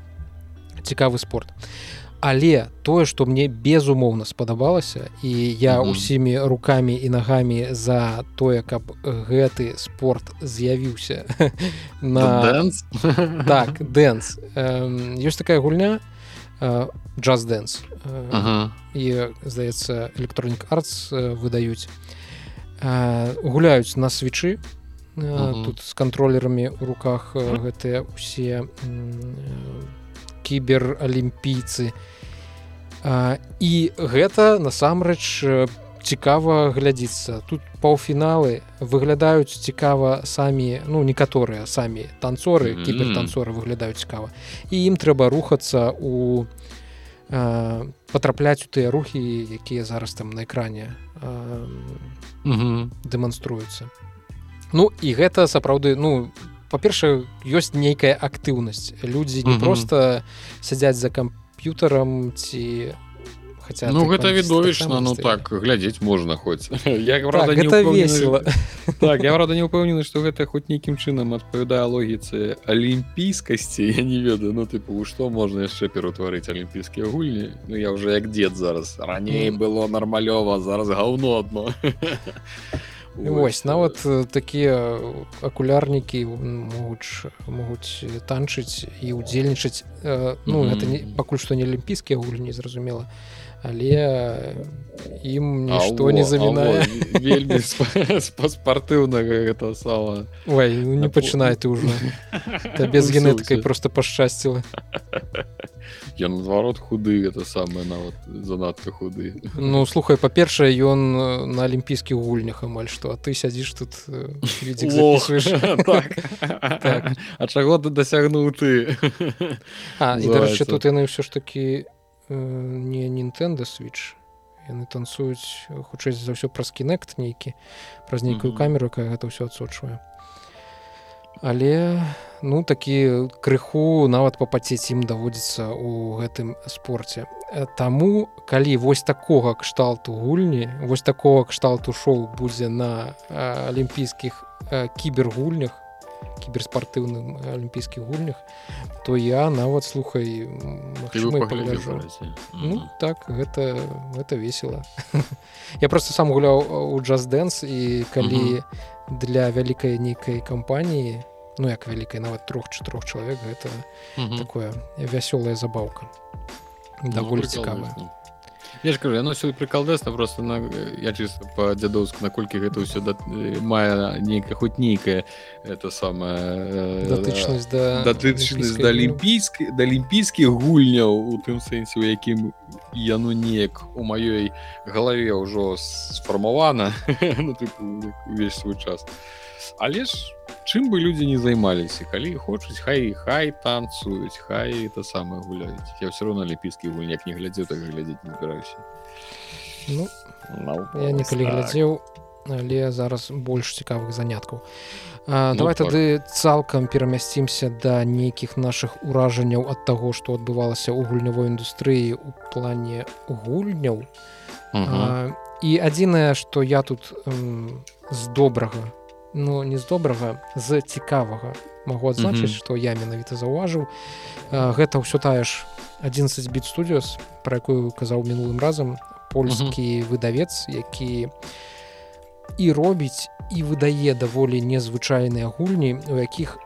цікавы спорт. а але тое что мне безумоўна спадабалася і я усімі mm -hmm. руками і нагамі за тое каб гэты спорт з'явіўся на так дэнс ёсць такая гульня джаз дэнс і здаецца электронік артс выдаюць. Гуляюць на свечы тут з кантролерамі у руках гэтыя усе кібералімпійцы. І гэта насамрэч цікава глядзіцца. Тут паўфіналы выглядаюць цікава самі ну некаторыя самі танцоры кібертанцоры выглядаюць цікава. І ім трэба рухацца у патрапляць у тыя рухі якія зараз там на экране дэманструюцца. Ну і гэта сапраўды ну па-першае ёсць нейкая актыўнасць людзі не просто сядзяць за камп'ютарам ці хотя ну гэта відовішна ну так глядзець можна хоць як так, гэта весело. Так я рада не ўпэўнены што гэта хоць нейкім чынам адпавядае логіцы алімпійскасці я не ведаю ну тыпу што можна яшчэ пераўтварыць алімпійскія гульні Ну я уже як дзед зараз. Раней было нармалёва зараз гаўно адно а Вось нават такія акулярнікі могуць могуць танчыць і ўдзельнічаць. Ну mm -hmm. не пакуль што не алімпійскія гульні зразумела але ім нішто не замінае вельмі спартыўнага гэта сала Ой, ну, не пачынай ты ўжо без генетыкай просто пашчасціла я наадварот худы это самае нават занадта худы ну слухай па-першае ён на алімпійскіх гульнях амаль што а ты сядзіш тут так. Так. А чаго ты дасягнуў ты? Дарэчы тут яны ўсё ж такі не Нтэнда switch. Яны танцуюць хутчэй за ўсё праз кінект нейкі праз нейкую камеру якая гэта ўсё адсочвае. Але ну такі крыху нават папацець ім даводзіцца ў гэтым спорце. Таму калі вось такога кшталту гульні вось такого кшталту шоу будзе на алімпійскіх кібергульнях кіберспартыўным алімпійскіх гульнях то я нават слухай ну, так гэта гэта весело. Я просто сам гуляў у джаз дэнс і калі mm -hmm для вялікай нейкай кампаніі ну як вялікай нават трох-чатырох чалавек гэта угу. такое вясёлая забаўка даволі ну, цікавая Я ж кажу яно все прыкалдэсна просто на я чыста по дзядоўску наколькі гэта ўсё да, мае нейкая хоць нейкая это самая датычнасць да датычнасць да алімпійскай да алімпійскіх гульняў у тым сэнсе у якім яно неяк у маёй галаве ўжо сфармавана ну, увесь свой час. Але ж чым бы людзі не займаліся калі хочуць хай хай танцуюць хай это самае гуляюць. Я все равно алімпійскі гульняк не глядзеў так глядзець не збіраюся. Ну, ну, я некалі так. глядзеў але зараз больш цікавых заняткаў. А, ну, давай так. тады цалкам перамясцімся да нейкіх наших уражанняў ад таго што адбывалася ў гульнявой індустрыі у плане гульняў. І адзінае што я тут м, з добрага ну не з добрага з цікавага. Магу адзначыць што mm -hmm. я менавіта заўважыў. Гэта ўсё тая ж 11 біт студіос про якую казаў мінулым разам польскі выдавец які і робіць і выдае даволі незвычайныя гульні у якіх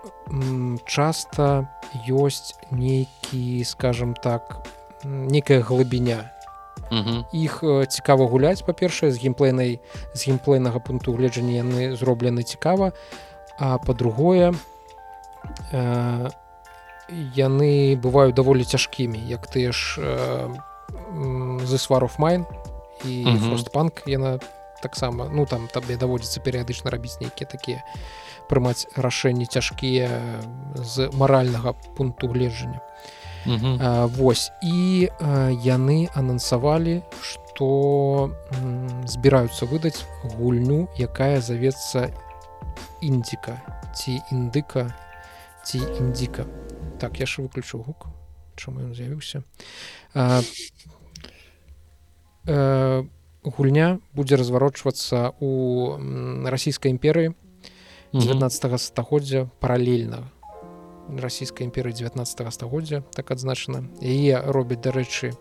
часта ёсць нейкі скажем так некая глыбіня іх цікава гуляць па-першае з геймплейнай з геймплейнага пункту гледжання яны зроблены цікава. А по-другое э, яны бываюць даволі цяжкімі як ты ж the сваров майн і фростпанк яна таксама ну там табе даводзіцца перыядычна рабіць нейкія такія прымаць рашэнні цяжкія з маральнага пункту гледжання Вось і яны анансавалі што збіраюцца выдаць гульню якая завецца індзіка ці індыка ці індзіка так я ж выключу гук чаму ён з'явіўся гульня будзе разварочвацца у расійскай імперыі 19 стагоддзя паралельна расійскай імперыі 19 стагоддзя так адзначана яе робіць дарэчы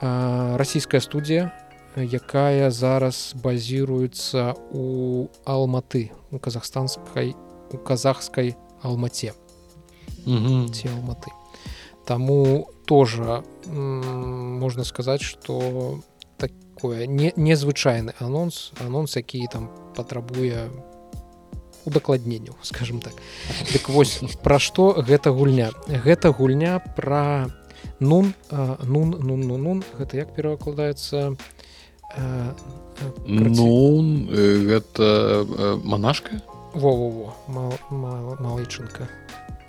расійская студія якая зараз базіруецца у алматы у казахстанскай у казахскай алмаце ці алматы. Таму тоже можна сказаць что такое не незвычайны анонс. Анонс які там патрабуе у удакладненню скажем так. Дык вось пра што гэта гульня? Гэта гульня пра нун нун нун ну нун. Гэта як перакладаецца ну гэта манашка? Во во во малычынка.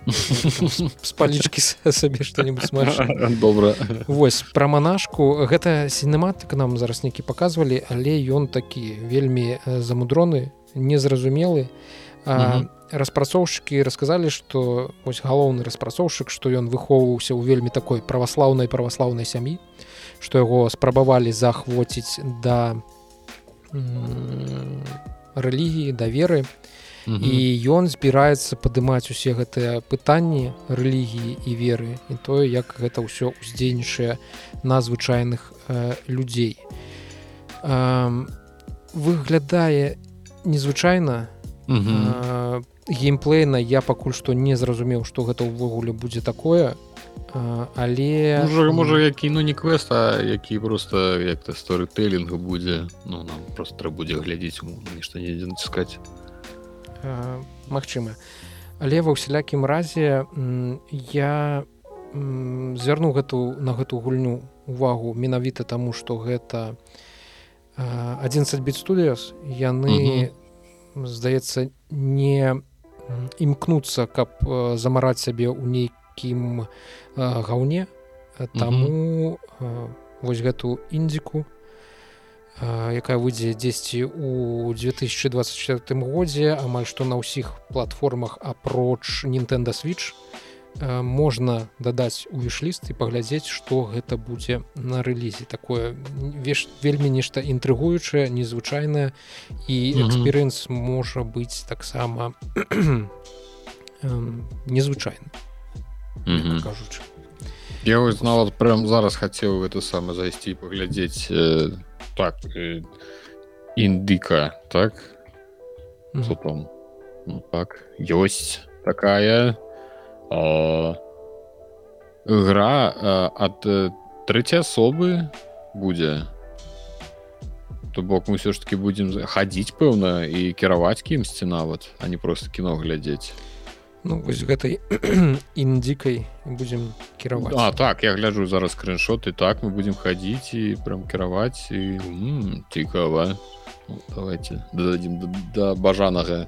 З палічкі сабе што-нибудь добра. Восьось пра манашку. Гэта сінематыка нам зараз нейкі паказвалі але ён такі вельмі замудроны незразумелы распрацоўшчыкі расказалі што вось галоўны распрацоўшчык што ён выхоўваўся ў вельмі такой праваслаўнай праваслаўнай сям'і што яго спрабавалі захвоціць да рэлігіі да веры. І ён збіраецца падымаць усе гэтыя пытанні рэлігіі і веры і тое як гэта ўсё ўздзейнічае на звычайных э, людзей. Э, выглядае незвычайна геймплейна я пакуль што не зразумеў што гэта ўвогуле будзе такое. Але можа, можа які ну не квест а які просто як то сторытэлінга будзе. Ну нам просто будзе глядзець нешта недзе націскаць Магчыма. Але ва ўсялякім разе я звярну гэту на гэту гульню увагу менавіта таму што гэта 11 біт студыяс яны не здаецца не імкнуцца каб замараць сябе ў нейкім гаўне. Таму вось гэту індзіку якая выйдзе дзесьці у 2024 годзе. Амаль што на ўсіх платформах апроч Nintendo switch можна дадаць у вішліст і паглядзець што гэта будзе на рэлізе такое веш вельмі нешта інтрыгуючае незвычайнае і эксперыенс можа быць таксама незвычайны кажучы. Я вось нават прям зараз хацеў гэта сама зайсці паглядзець э, так э, індыка так? Mm -hmm. ну, так ёсць такая гра ад трэцяй асобы будзе то бок мы ўсё ж таки будзем хадзіць пэўна і кіраваць кімсьці нават а не просто кіно глядзець ну вось гэтай індзікай будзем кіраваць А так я гляджу зараз скриншот і так мы будзем хадзіць і прям кіраваць і цікава ну, давайте дададзім да, да бажанага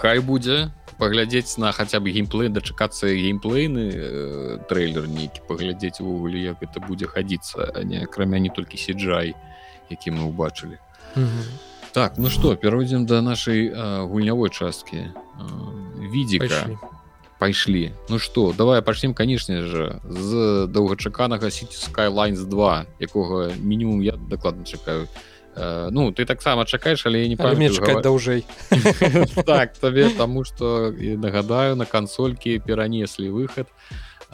хай будзе паглядзець на хаця бы геймплей дачакацца геймплейны э, трейлер нейкі паглядзець увогуле як это будзе хадзіцца а не акрамя не толькі сиджай які мы убачылі так ну что перайдзем до нашай э, гульнявой часткі э, відзіка. Пайшлі. Ну что давай пачнем канешне же з доўгачаканага сити skylines 2 якога мінімум я дакладна чакаю э, ну ты таксама чакаеш але не памятка даўжэй так табе таму што нагадаю на кансолькі перанеслі выхад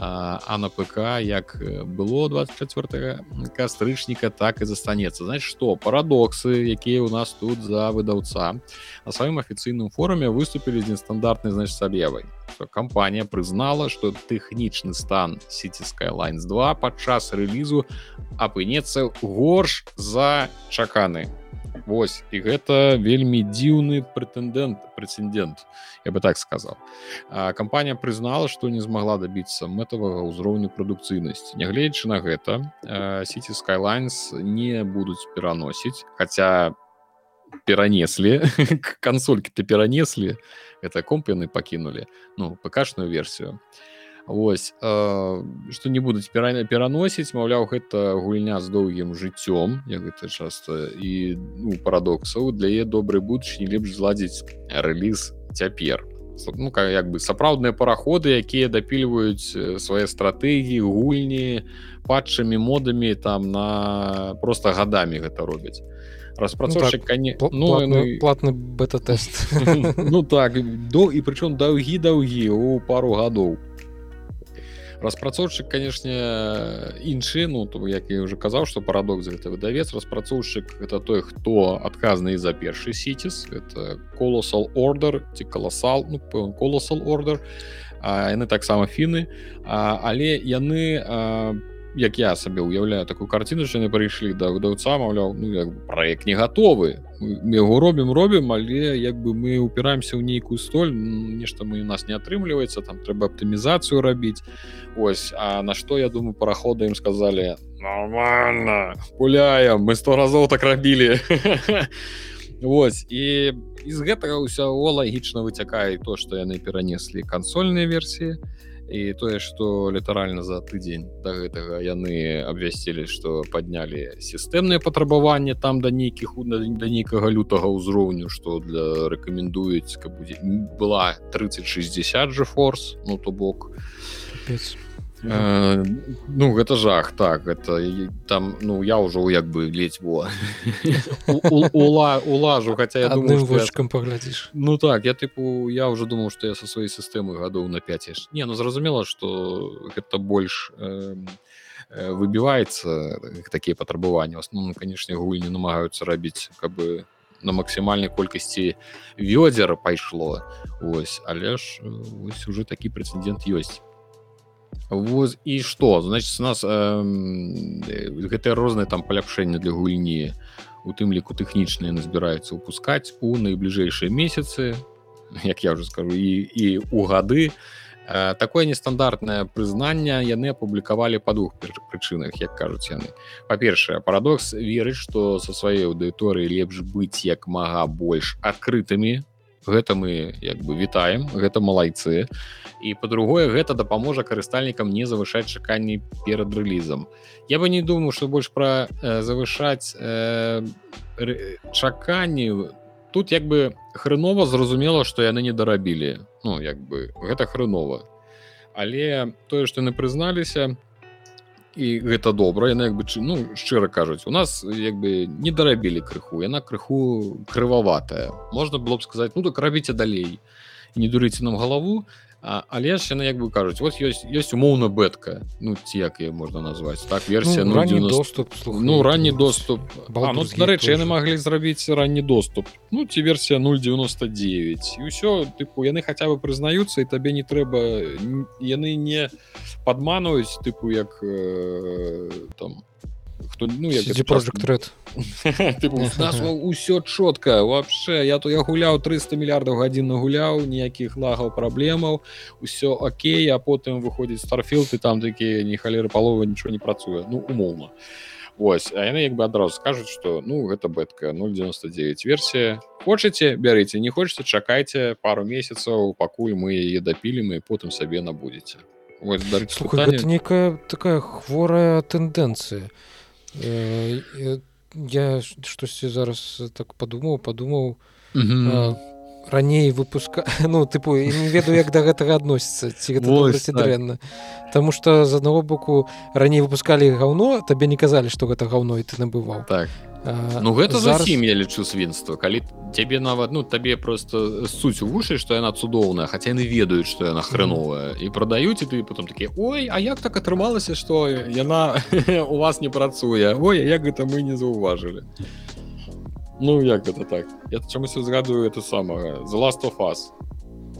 а на ПК як было 24 кастрычніка так і застанецца. Значит что парадоксы якія у нас тут за выдаўца. На сваім афіцыйным форуме выступілі з нестандартнай значит аб'явай кампанія прызнала что тэхнічны стан сити skylines 2 падчас рэлізу апынецца горш за чаканы Вось і гэта вельмі дзіўны прэтэндэнт прэцэдэнт я бы так сказал кампанія прызнала што не змагла дабіцца мэтавага ўзроўню прадукцыйнасці. Нягледзячы на гэта сити skylines не будуць пераносіць хотя перанеслі кансолькі ты перанеслі. Это комп яны пакінулі ну пакашную версію Вось э, што не будуць перальна пераносіць маўляў гэта гульня з доўгім жыццём як гэта часто і ну, парадоксаў для е добрай будучыні лепш зладзіць рэліз цяпер ну як бы сапраўдныя параходы якія дапільваюць свае стратэгіі гульні патчамі модамі там на просто гадамі гэта робяць распрацоўшчык ну, так, ну, платны, платны бета-тэст ну так до і прычым даўгі даўгі у пару гадоў распрацоўшчык канешне іншы ну то як я уже казаў что парадокс гэта выдавец. Распрацоўшчык это той хто адказны за першы сітис это колосал ордер ці каласал ну, колосал ордер яны таксама фіны але яны по як я сабе уяўляю такую карціну яны прыйшлі да выдаўца маўляў ну, проект не гатовы. Мы яго робім робім але як бы мы упіраемся ў нейкую столь нешта мы у нас не атрымліваецца там трэба аптымізацыю рабіць. Ось А на што я думаю парахода ім сказалі нормально гуляем мы сто разоў так рабілі Вось і з гэтага ўсяго лагічна выцякае то што яны перанеслі кансольныя версіі. і тое что літаральна за тыдзень до да гэтага яны абвясцілі что поднялі сістэмныя патрабаванні там да нейкіх да нейкага лютага ўзроўню что для рэкамендуюць каб будзе была 3060 же форс ну то бок Э, ну гэта жах так это там ну я ўжо як бы ледзь во. Улажу хотя я думаю вочкам паглядзіш ну так я тыпу я уже думаў что я со сваёй сістэмы гадоў на 5 не ну зразумела что гэта больш э, э, выбіваецца такія патрабаванні основном канешне гульні намагаюцца рабіць каб бы на максімальнай колькасці вёдзера пайшло ось але ж ось уже такі прэцэдэнт ёсць воз і что значит у нас э, гэтыя розныя там паляпшэння для гульні у тым ліку тэхнічныя назбіраюцца выпускаць у найбліжэйшыя месяцы як я уже скажу і і у гады. Э, такое нестандартнае прызнанне яны апублікавалі па двух прычынах як кажуць яны. Па-першае парадокс верыць што са сваёй аўдыторыі лепш быць як мага больш адкрытымі гэта мы як бы вітаем гэта малайцы. І по-другое гэта дапаможа карыстальнікам не завышаць чаканні перад рэлізам. Я бы не думаю что больш пра э, завышаць э, чаканні. Тут як бы хрэнова зразумела што яны не дарабілі. Ну як бы гэта хрэнова але тое што яны прызналіся то і гэта добра яна як бы ну шчыра кажуць у нас як бы не дарабілі крыху яна крыху крываватая. Можна было б сказаць ну так рабіце далей не дурыце нам галаву А, але ж яны як бы кажуць вот ёсць ёсць умоўна бэтка ну ці як ее можна назваць так версія ну, 90... доступ слухай, ну ранні доступ. Ну, дарэчы яны маглі зрабіць ранні доступ. Ну ці версія 099 і ўсё тыпу яны хаця бы прызнаюцца і табе не трэба яны не падманваюць тыпу як э, там хто ну project ўсё чётка вообще я то я гуляў 300 мільярдаў гадзін нагуляў ніякіх лагаў праблемаў усё Окей а потым выходзіць старфілд і там такія не халеры паловы нічого не працуе ну умоўна Вось а яны як бы адразу скажуць что ну гэта бэтка 099 версія хочаце бярыце не хочаце чакайце пару месяцаў пакуль мы яе дапілім і потым сабе набудзеце некая такая хворая тэндэнцыя я штосьці зараз так падумаў падумаў раней выпуска ну тыпу не ведаю як да гэтага адносіцца ці гэта дрэнна Таму што з аднаго боку раней выпускалі гаўно табе не казалі што гэта гаўно і ты набываў. Так. Ну гэта зараз... зусім я лічу свінства. Калі цябе нават ну табе просто суть вушы што яна цудоўная хаця яны ведаюць што яна хреновая. І прадаюць і ты потом такі Ой А як так атрымалася што яна у вас не працуе? Ой як гэта мы не заўважылі Ну як гэта так? Я чамусь згадую это самага the last of us.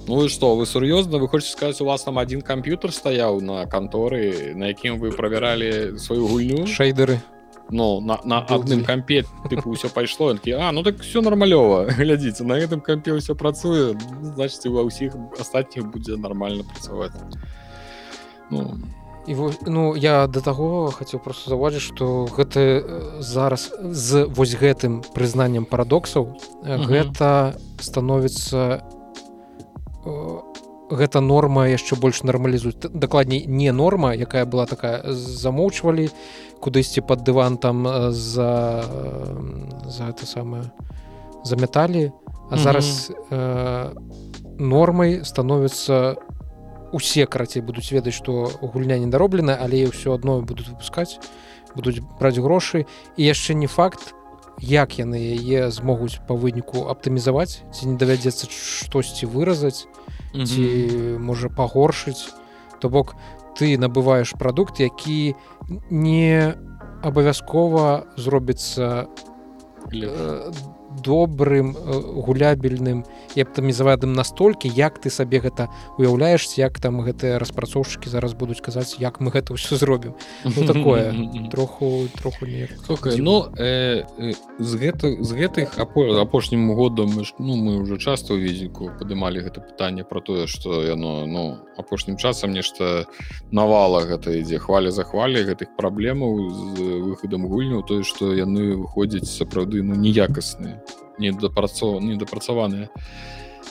Ну і что вы сур'ёзна вы хочете сказать у вас там один камп'ютер стаяў на канторы на якім вы правяралі сваю гульню? Шейдеры. Ну на, на адным кампе тыпу ўсё пайшло які А ну так все нармалёва глядзіце на гэтым кампе ўсё працуе значит ва ўсіх астатніх будзе нормально працаваць ну і ну я до таго хацеў просто заўважыць что гэты зараз з вось гэтым прызнаннем парадоксаў гэта становіцца гэта норма яшчэ больш нармалізуць дакладней не норма якая была такая замоўчвалі кудысьці под дыван там за за это самое заметалі а зараз mm -hmm. э, нормай становіцца усе карацей будуць ведаць што гульня недароблена але ўсё адно будуць выпускаць будуць браць грошы. І яшчэ не факт як яны яе змогуць па выніку аптымізаваць ці не давядзецца штосьці выразаць ці можа пагоршыць. То бок ты набываеш прадукт які не абавязкова зробіцца э, добрым э, гулябельным і аптымізаваным настолькі як ты сабе гэта уяўляеш як там гэтыя распрацоўшчыкі зараз будуць казаць як мы гэта ўсё зробім. Ну, такое. Троху троху не ну э, э, з гэта з гэтых апошнім годам ну мы уже часто ў візіку падымалі гэта пытанне про тое что яно ну апошнім часам нешта навала гэта ідзе хваля захвалі гэтых праблемаў з выхадам гульняў тое што яны выходзяць сапраўды ну неякасныя недапрацо недапрацаваныя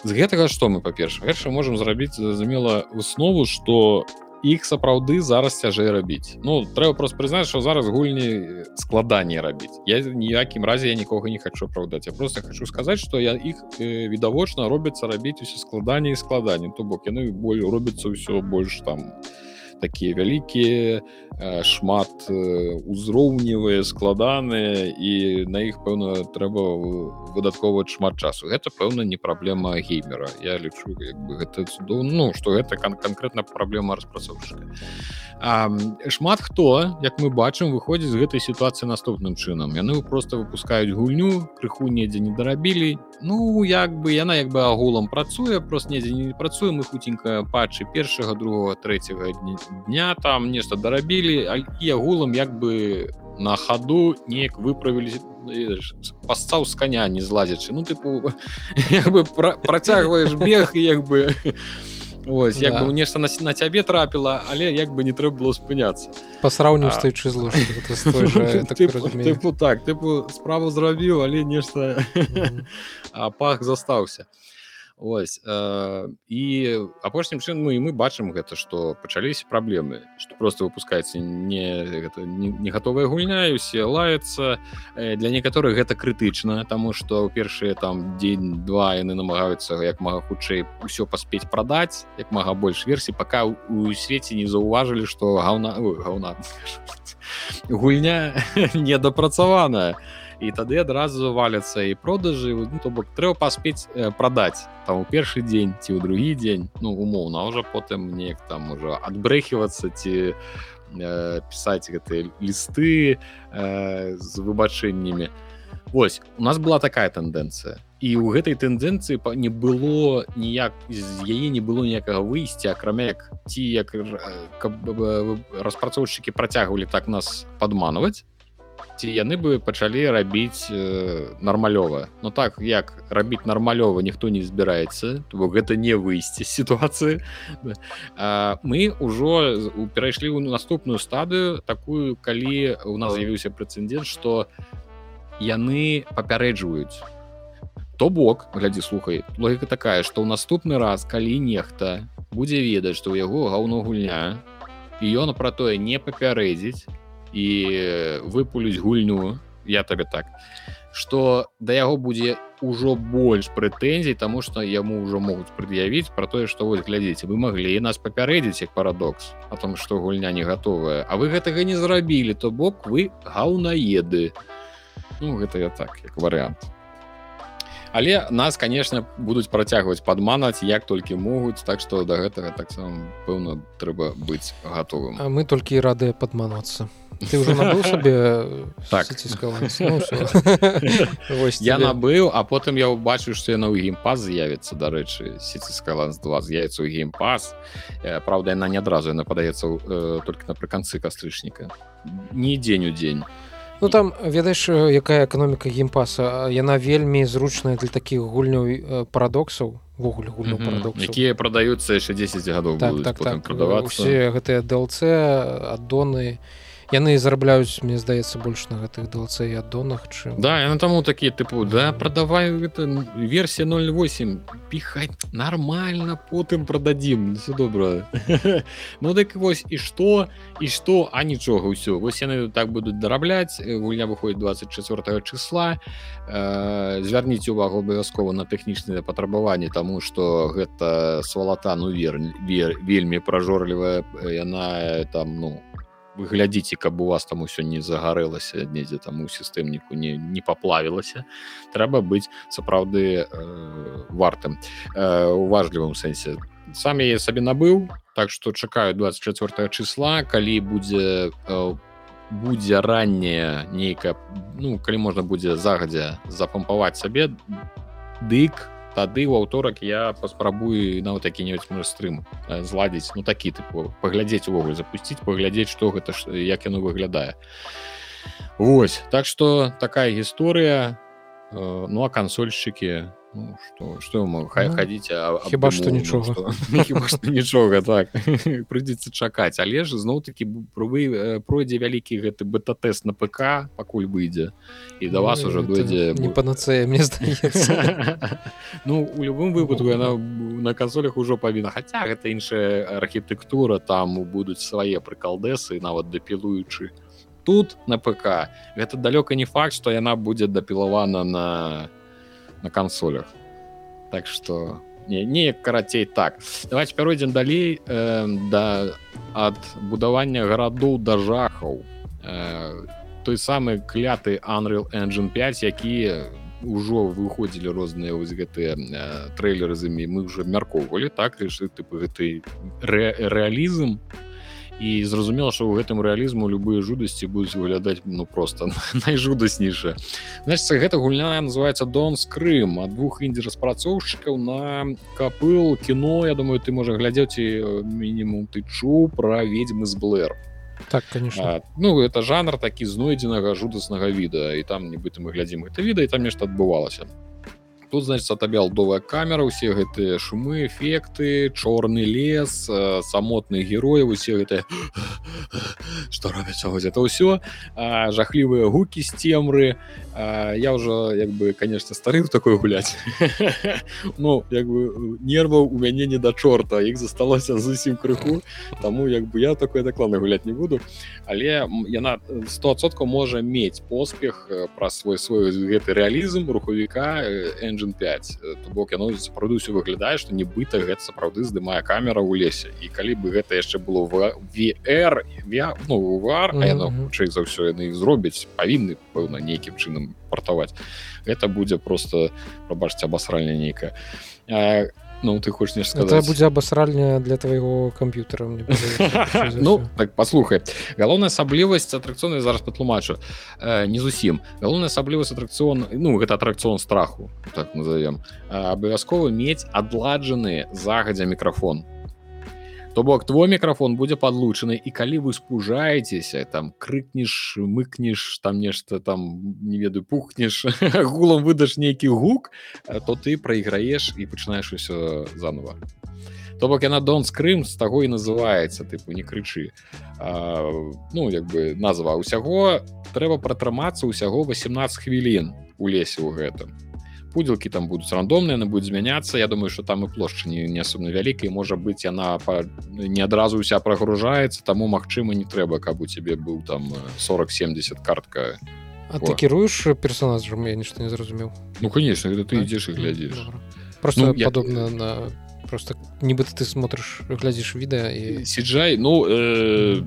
з гэтага што мы па-перша перша можемм зрабіць зразумела выснову что іх сапраўды зараз цяжэй рабіць. Ну трэба просто прызнаць что зараз гульні складаней рабіць. Я ніякім разе я нікога не хочу апраўдаць. Я просто хочу сказаць что я іх э, відавочна робіцца рабіць усе складаней складанні то бок яны боль робіцца ўсё больш там такія вялікія шмат узроўневыя складаныя і на іх пэўна трэба выдаткова шмат часу. Гэта пэўна не праблема геймера. Я лічу гэта цудоў ну что гэта кан конкретна праблема распрацоўшчыка шмат хто як мы бачым выходзіць з гэтай сітуацыі наступным чынам. Яны просто выпускаюць гульню крыху недзе не дарабілі. Ну як бы яна як бы агулам працуе просто недзе не працуе. Мы хуценька патчы першага другого третьего дня там нешта дарабілі і агулам як бы на хаду неяк выправілі пастаў з коня не злазячы ну тыпу бы працягваеш бег як бы Ось, як да. бы нешта на, на цябе трапіла але як бы не трэба было спыняцца па сраўню стаючы зло так тыпу справу зрабіў але нешта а пах застаўся Ось э, і апошнім чын мы і мы бачым гэта што пачаліся праблемы што просто выпускаецца не гэта не, не гатовая гульня і усе лаецца э, для некаторых гэта крытычна таму што ў першыя там дзень два яны намагаюцца як мага хутчэй усё паспець прадаць як мага больш версій пока у свеце не заўважылі што гаўна гаўна гульня недапрацаваная і тады адразу валяцца і продажы ну, то бок трэба паспець э, прадаць там у першы дзень ці ў другі дзень ну умоўна уже потым неяк там уже адбрэхівацца ці э, пісаць гэтыя лісты э, з выбачэннямі. Вось у нас была такая тэндэнцыя. Ў гэтай тэндэнцыі не было ніяк з яе не было ніякага выйсця акрамя як ці як каб распрацоўшчыкі працягвалі так нас падманваць ці яны бы пачалі рабіць э, нармалёва. Ну так як рабіць нармалёва ніхто не збіраецца бо гэта не выйсці сітуацыі. Мы ўжо перайшлі ў наступную стадыю такую калі у нас з'явіўся прэцэдент што яны папярэджваюць. То бок глядзі слухай логіка такая што ў наступны раз калі нехта будзе ведаць што ў яго гаўно гульня і ён пра тое не папярэдзіць і выпулюць гульню я табе так что да яго будзе ўжо больш прэтэнзій тому что яму ўжо могуць прад'явіць про тое что вот глядзіце вы маглі нас папярэдзіць як парадокс о том что гульня не готовая А вы гэтага не зрабілі то бок вы гаўнаеды. Ну гэта я так як варыянт. Але нас конечно будуць працягваць падманаць як толькі могуць так что до гэтага таксама пэўна трэба быць готовым А мы толькі рады падмануцца ты уже набыў сабе я набыў а потым я ўбачыў што яна ў геймпас з'явіцца дарэчы сіцкаланс 2 з'явіцца ў геймпас Праўда яна не адразу яна падаецца э, толькі напрыканцы кастрычніка не дзень у дзень Ну там ведаеш якая эканоміка геймпаса яна вельмі зручная для такіх гульняў парадоксаў ввогуле гульняў Мгм. парадоксаў. Якія прадаюцца яшчэ 10 гадоў так так так. усе гэтыя DLC аддоны яны зарабляюць мне здаецца больш на гэтых DLC аддонах чым Да яна таму такі тыпу да прадавай гэта версія 08 піхаць нормально потым прададзім все добра Ну дык вось і што і што а нічога ўсё вось яны так будуць дарабляць э, гульня выходзіць 24 числа. Э, звярніце увагу абавязкова на тэхнічныя патрабаванні тому что гэта свалата ну вер, вер вельмі пражорлівая э, яна там ну вы глядзіце каб у вас там усё не загарэлася недзе там у сістэмніку не, не паплавілася. Трэба быць сапраўды э, вартым э, уважлівым сэнсе. Сам я сабе набыў так что чакаю 24 числа калі будзе э, будзе ранняе нейкая ну калі можна будзе загадзя запампаваць сабе дык тады у аўторак я паспрабую нават які-небудзь можа стрым э, зладзіць ну такі тыпу паглядзець увогуле запусціць паглядзець што гэта ж як яно выглядае. Вось так что такая гісторыя. Э, ну а кансольшчыкі ну, што што Ну, хадзіце а- хіба што нічога. хіба што нічога так. Прыйдзецца чакаць але ж зноў такі вы пройдзе вялікі гэты бета-тэст на ПК пакуль выйдзе і да вас Ну, уже дойдзе не панацея мне здаецца ну у любым выпадку яна на кансолях ужо павінна хаця гэта іншая архітэктура там будуць свае прыкалдэсы нават дапілуючы тут на ПК. Гэта далёка не факт што яна будзе дапілавана на на кансолях так что не карацей так. Давайте пяройдзем далей э, да ад будавання гарадоў да жахаў. Э, той самы кляты Unreal Engine 5 які ўжо выходзілі розныя вось гэтыя э, трэйлеры з імі. Мы уже абмяркоўвалі так реши тыпы гэты рэ рэалізм і зразумела што ў гэтым рэалізму любыя жудасці будуць выглядаць ну просто найжудаснейшая значит гэта гульня называется дон скрым ад двух індзі распрацоўшчыкаў на капыл кіно Я думаю ты можа глядзець і э, мінімум ты чуў пра ведьмы з блэр так конечно. А, ну это жанр такі знойдзенага жудаснага віда і там нібыта мы глядзім гэта віда і там нешта адбывалася тут значит табе алдовая камера усе гэтыя шумы эфекты чорны лес э, самотны героі усе гэтыя что робіцца вось это ўсё жахлівыя гукі з цемры. Я ўжо як бы конечно стары такое гуляць. Ну як бы нерваў у мяне не да чорта іх засталося зусім крыху таму як бы я такое дакладна гуляць не буду. Але яна 100соткаў можа мець поспех э, праз свой свой гэты рэалізм рухавіка э, engine 5 Э, то бок яно сапраўды ўсё выглядае што нібыта гэта сапраўды здымае камера ў лесе і калі бы гэта яшчэ было в VR ну вар а яно Мгм. хутчэй за ўсё яны іх зробяць павінны пэўна нейкім чынам партаваць гэта будзе просто прабачце абасральня нейкая А, ну ты хочаш нешта это сказаць будзе абасральня для твайго за ну так послухай. Галоўная асаблівасць атракцыёна зараз патлумачу э, не зусім. Галоўная асаблівасць атракцыён ну гэта атракцыён страху так назовем абавязкова мець адладжаны загадзя мікрафон то бок твой мікрафон будзе подлучаны і калі вы спужаецеся там крыкнеш мыкнеш там нешта там не ведаю пухнеш гулам выдаш нейкі гук э, то ты прайграеш і пачынаеш усё заново то бок яна дон скрым з таго і называецца тыпу не крычы. А, ну як бы назва ўсяго трэба пратрымацца ўсяго 18 хвілін у лесе ў гэтым пудзелкі там будуць рандомныя яны будуць змяняцца Я думаю что там і плошча не, не асобна вялікай можа быць яна па, не адразу ўся прагружаецца таму магчыма не трэба каб у цябе быў там 40-70 картка. А ты кіруеш персонажам я нешта не зразумеў Ну конечно это ты ідзеш і глядзіш просто ну, падобна я... на просто нібыта ты смотришь глядзіш відэа і сиджай ну э,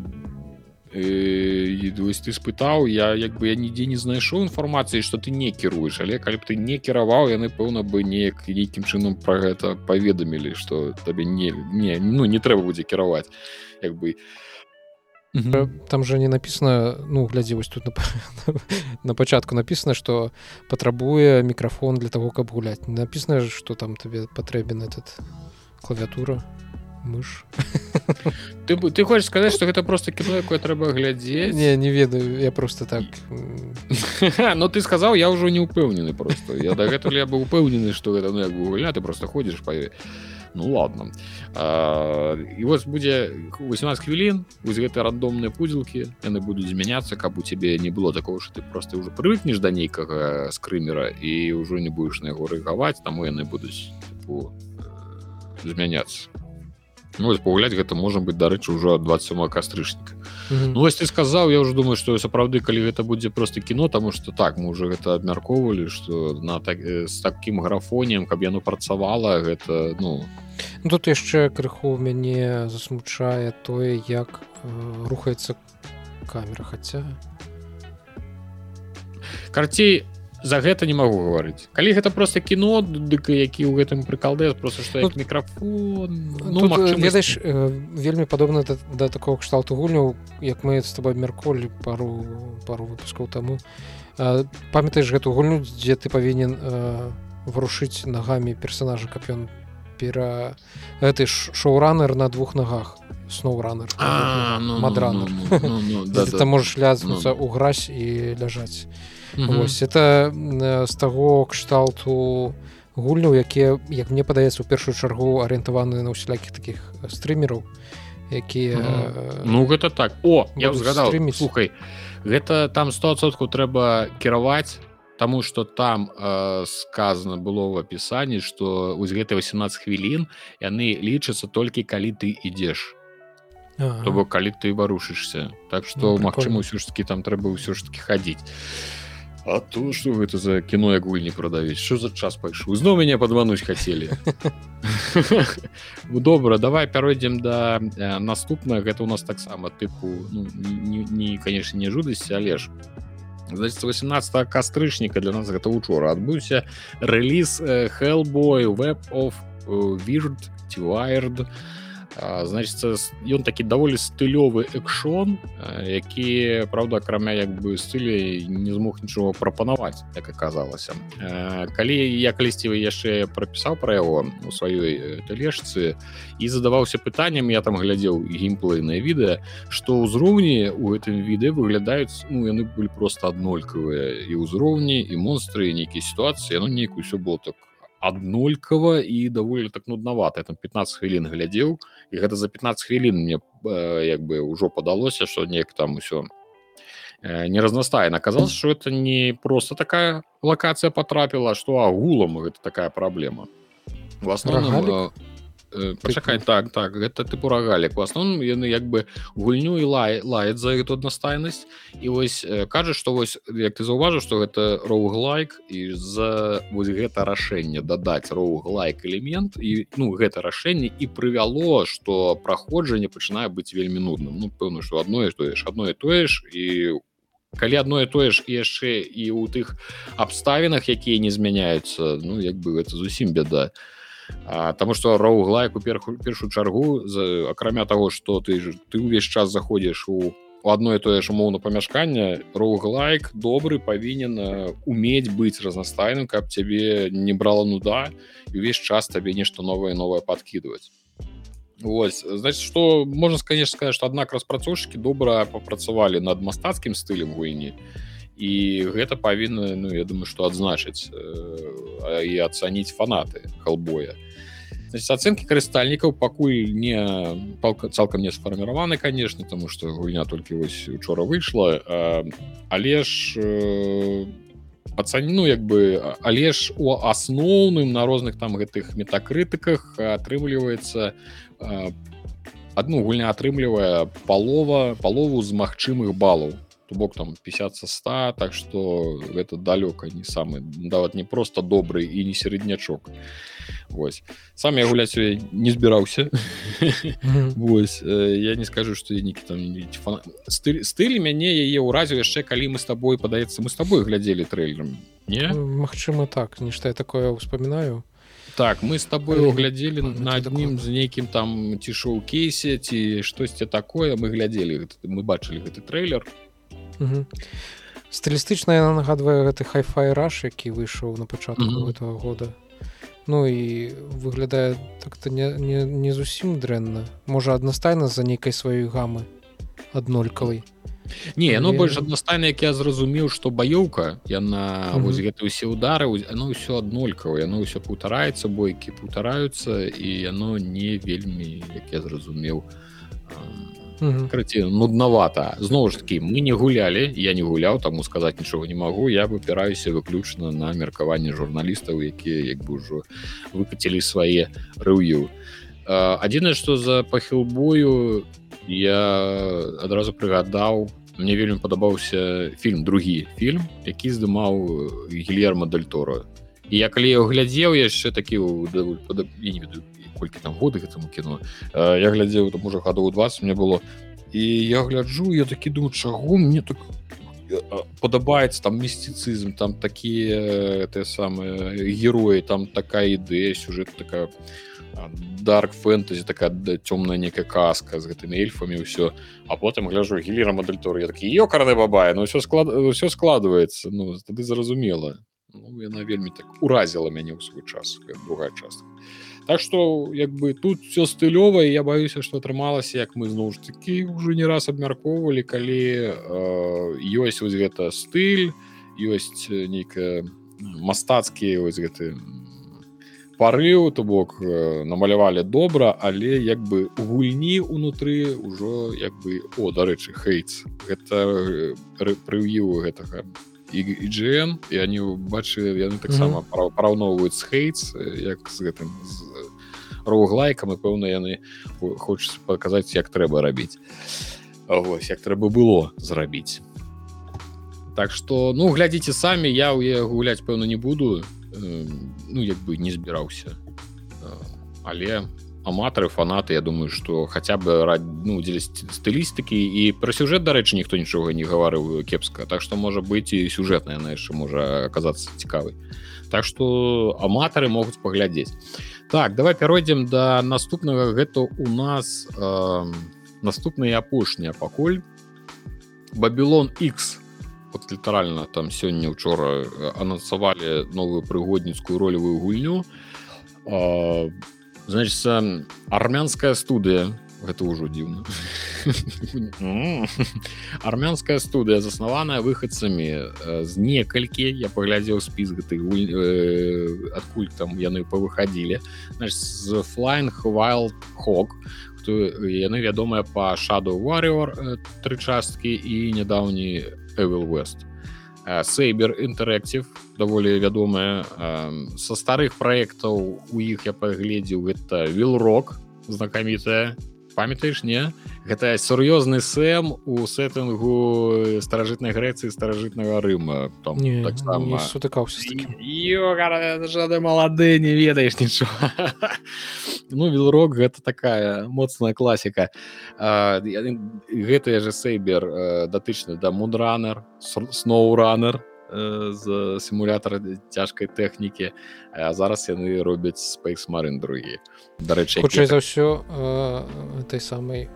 э, вось ты спытаў я як бы я нідзе не знайшоў інфармацыі что ты не кіруеш але калі б ты не кіраваў яны пэўна бы неяк нейкім чынам про гэта паведамілі что табе не не ну не трэба будзе кіраваць як бы. Там же не написано ну глядзі вось тут на, на пачатку написано что патрабуе мікрафон для того каб гуляць написано что там табе патрэбен этот клавіатура мыш ты ты хочешь сказать что гэта просто кіно якое трэба глядзець не не ведаю я просто так но ты сказал я ўжо не упэўнены просто. Я дагэтуль я быў упэўнены что гэта ну як бы гуля ты просто ходишь па ну ладно. А, і вось будзе 18 хвілін вось гэты рандомныя пудзелкі яны будуць змяняцца каб у цябе не было такого что ты просто уже прывыкнеш да нейкага скрымера і ўжо не будешь на яго рэагаваць таму яны будуць типу, змяняцца ну, пагуляць гэта можа быть дарэчы ўжо 27 кастрычніка mm -hmm. Ну вось ты сказаў я уже думаю что сапраўды калі гэта будзе просто кіно тому что так мы уже гэта абмяркоўвалі что на так з таким графонем каб яно працавала гэта ну ну тут яшчэ крыху мяне засмучае тое як э, рухаецца камера хаця карцей за гэта не магу гаварыць. Калі гэта просто кіно дык які ў гэтым прыкалдэ просто что тут мікрафон ну, э, ведаеш э, вельмі падобна да, да такого кшталту гульняў як мы з тобой абмярколі пару пару выпускаў таму. Памятаеш гэту гульню дзе ты павінен варушыць нагамі персонажа каб ён пера гэты шоуранер на двух нагах. Сноуранер мадранер. ты можаш лязнуцца ў гразь і ляжаць Вось это з таго кшталту гульняў якія як мне падаецца у першую чаргу арыентаваны на ўсялякіх таких стрымераў якія ну гэта так. О я згадал слухай гэта там 100соткаў трэба кіраваць Таму что там э, сказано было в опісанні что вось гэты 18 хвілін яны лічацца толькі калі ты ідзеш. То бок калі ты варушышся. Так что ну, Мачыма ўсё ж таки там трэба ўсё ж таки хадзіць А то что гэта за кіно як гульні прадавіць що за час пайшоў зноў мяне падмануць хацелі добра давай пяройдзем да э, наступна гэта у нас таксама тыпу ну, не конечно не жудасці але ж значит 18 кастрычніка для нас гэта учора адбыўся рэліз hellбой web of weird wired значит ён такі даволі стылёвы экшон які правда акрамя як бы стылі не змог нічого прапанаваць як аказалася калі я калісьці яшчэ прапісаў пра яго у сваёй тэлежцы і задаваўся пытанням я там глядзеў геймплейнае відэа што ўзроўні у гэтым відэа выглядаюць ну яны былі просто аднолькавыя. І ўзроўні і монстры нейкія сітуацыі ну нейкую ўсё было так аднолькава і даволі так нуднавата там 15 хвілін глядзеў і гэта за 15 хвілін мне э, як бы ўжо падалося что неяк там усё э, не разнастайна казалось что это не просто такая лакацыя потрапіла что агулам гэта такая праблема в основном Э, пачакай так так гэта тыпу рагалік у асноўным яны як бы гульню і лай лает за эту аднастайнасць і вось э, кажа што вось як ты заўважыў што гэта роуглайк і за вось гэта рашэнне дадаць роуглайк элемент і ну гэта рашэнне і прывяло што праходжанне пачынае быць вельмі нудным. Ну пэўна што адно тое ж адно і тое ж і калі адно і тое ж яшчэ і ў тых абставінах якія не змяняюцца ну як бы это зусім беда то Таму што роуглайк у перху першую чаргу за акрамя таго што ты ж ты ўвесь час заходзіш у одно і тое ж умоўна памяшкання роуглайк добры павінен умець быць разнастайным каб цябе не брала нуда і увесь час табе нешта новае новае подкидывать Вось значит что можна конечно сказать что аднак распрацоўшчыкі добра папрацавалі над мастацкім стылем гуйні і гэта павінна ну я думаю что адзначыць э, і ацаніць фанаты халбоя ацэнкі карыстальнікаў пакуль не палка цалкам не сфарміраваны конечно тому что гульня толькі вось учора выйшла. Але ж э, ацаніну як бы але ж у асноўным на розных там гэтых метакрытыках атрымліваецца адну гульня атрымлівае палова палову з магчымых балаў то бок там 50 со 100 так что гэта далёка не самы дават не просто добрый і не сярэднячок Вось. Сам я гуляць не збіраўся Вось. Я не скажу что я некі там фан... стыль стыль мяне яе ўразіў яшчэ калі мы с тобой падаецца мы с тобой глядзелі трэйлером не? Мачыма так нешта я такое успамінаю так мы с тобой глядзелі на адным з нейкім там ці шоу кейсе ці штосьці такое. Мы глядзелі мы бачылі гэты трэйлер стылістычна яна нагадвае гэты хайфай раш які выйшаў на пачатку mm -hmm. этого года Ну і выглядае так-то не, не, не зусім дрэнна можа аднастайна з-за нейкай сваёй гамы аднолькавай Не ну больш аднастайна як я зразумеў што баёўка яна mm -hmm. вось гэта ўсе удары оно ўсё аднолькава яно ўсё паўтараецца бойкі паўтараюцца і яно не вельмі як я зразумеў караці нуднавата зноў ж таки мы не гулялі я не гуляў таму сказаць нічога не магу я выпіраюся выключна на меркаванне журналістаў якія як бы ўжо выкацілі свае рыўю адзінае што за пахілбою я адразу прыгадаў мне вельмі падабаўся фільм другі фільм які здымаў гільерма дальтора я калі я глядзеў яшчэ такі не ведаю колькі там годы гэтаму кіно я глядзеў там уже гадоў 20 мне было. І я гляджу я такі думаю чаго мне так падабаецца там містыцызм там такія те самыя героі там такая ідэя сюжет такая дарк фэнтэзі такая да, цёмная некая казка з гэтымі эльфамі ўсё а потым гляжу гілера мадэльтор я такі ёкарны бабая ну ўсё склад ўсё складваецца ну тады зразумела ну, яна вельмі так уразіла мяне ў свой час другая частка Так што як бы тут все стылёва я баюся што атрымалася як мы зноў ж такі уже не раз абмяркоўвалі калі э, ёсць вось гэта стыль ёсць нейкая мастацкі вось гэты парыў то бок э, намалявалі добра але як бы гульні унутры ўжо як бы о дарэчы хейтс гэта прыв'ю гэтага іGN і они бачы яны таксама mm -hmm. параўноўваюць хейтс як з гэтым з роуглайкам і пэўна яны хочуць паказаць як трэба рабіць. Вось як трэба было зрабіць. Так что ну глядзіце самі я ў гуляць пэўна не буду. Ну як бы не збіраўся. Але аматары фанаты Я думаю что хаця бы рад ну дзеля стылістыкі і пра сюжэт дарэчы ніхто нічога не гаварыў кепска. Так што можа быць і сюжэтная яна яшчэ можа аказацца цікавай. Так што аматары могуць паглядзець так давай пяройдзем да наступнага гэта у нас э, наступная апошняя пакуль бабілон X вот літаральна там сёння учора анансавалі новую прыгодніцкую ролевую гульню. Э, значит армянская студыя гэта ўжо дзіўна армянская студыя заснаваная выхадцамі з некалькі я паглядзеў спіс гэтых адкуль там яны павыхадзілі з флайн wild хок хто яны вядомыя па шаду warrior тры часткі і нядаўні Evil west сейбер інтэрактив даволі вядомая са старых праектаў у іх я пагледзеў гэта вилрок знакамітая памятаеш не? Гэта сур'ёзны сэм у сеттынгу старажытнай грэцыі старажытнага рыма. Там так сутыкаўся малады не ведаеш нічога. Ну вилрок гэта такая моцная класіка. Гэтыя же сейбер датычны да мудранер сноуранер з сімулятара цяжкай тэхнікі а зараз яны робяць спейс марын другі дарэчы хутчэй за ўсё той самай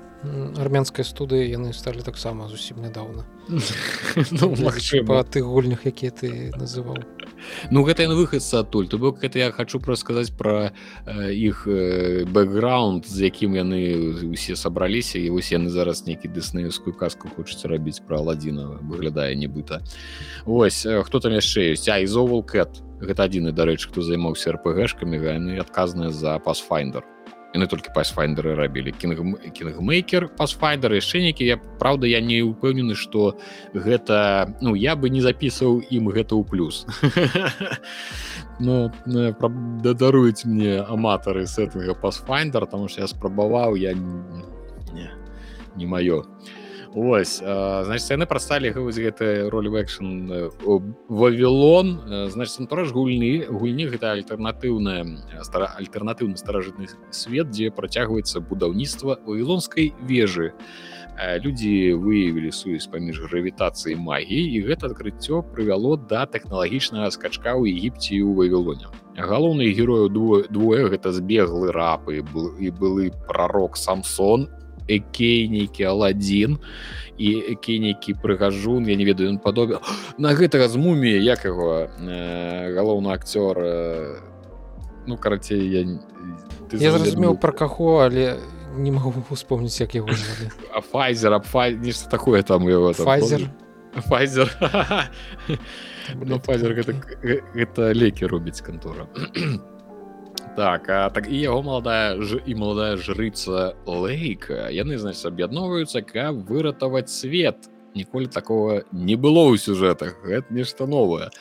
армянскай студыі яны сталі таксама зусім нядаўна ну, па тых гульнях якія ты называў Ну гэта ён выхадца адтуль то бок гэта я хочу прасказаць пра іх э, бэкграунд з якім яны усе сабраліся і вось яны зараз нейкі дыснеўскую казку хочуць рабіць пра ладзіна выглядае нібыта Вось хто там яшчэ ёсць а ізовал кэт гэта адзіны дарэчы хто займаўся рпгшкамі яны адказныя за пасфайндер яны толькі пасфайндеры рабілі. Кінгмейкер пасфайдер яшчэ нейкі я Праўда я не ўпэўнены што гэта ну я бы не запісваў ім гэта ў плюс. Ну дадаруюць мне аматары сеттынга пасфайндер там что я спрабаваў я не, не маё Ось значит яны прасталі вось гэты роль экшн вавілон значит антураж гульні гульні гэта альтэрнатыўная стара альтэрнатыўны старажытны свет дзе працягваецца будаўніцтва вавілонскай вежы людзі выявілі сувязь паміж гравітацыяй магіі і гэта адкрыццё прывяло да тэхналагічнага скачка ў егіпце у вавілоне галоўныя герою двое двое гэта збеглы рапы был і былы прарок самсон экейнікі аладзін і экейнікі прыгажун я не ведаю ён падобе на гэтага з мумі як яго э, галоўны акцёр э, ну карацей я я зразумеў пра каго але не могу успомніць як яго файзер фай нешта такое там его файзер? файзер. Ну файзер гэта, гэта лекі робіць кантора так а, так і яго маладая ж і маладая жрыца лейка яны значит аб'ядноўваюцца каб выратаваць свет. Ніколі такого не было ў сюжэтах гэта нешта новае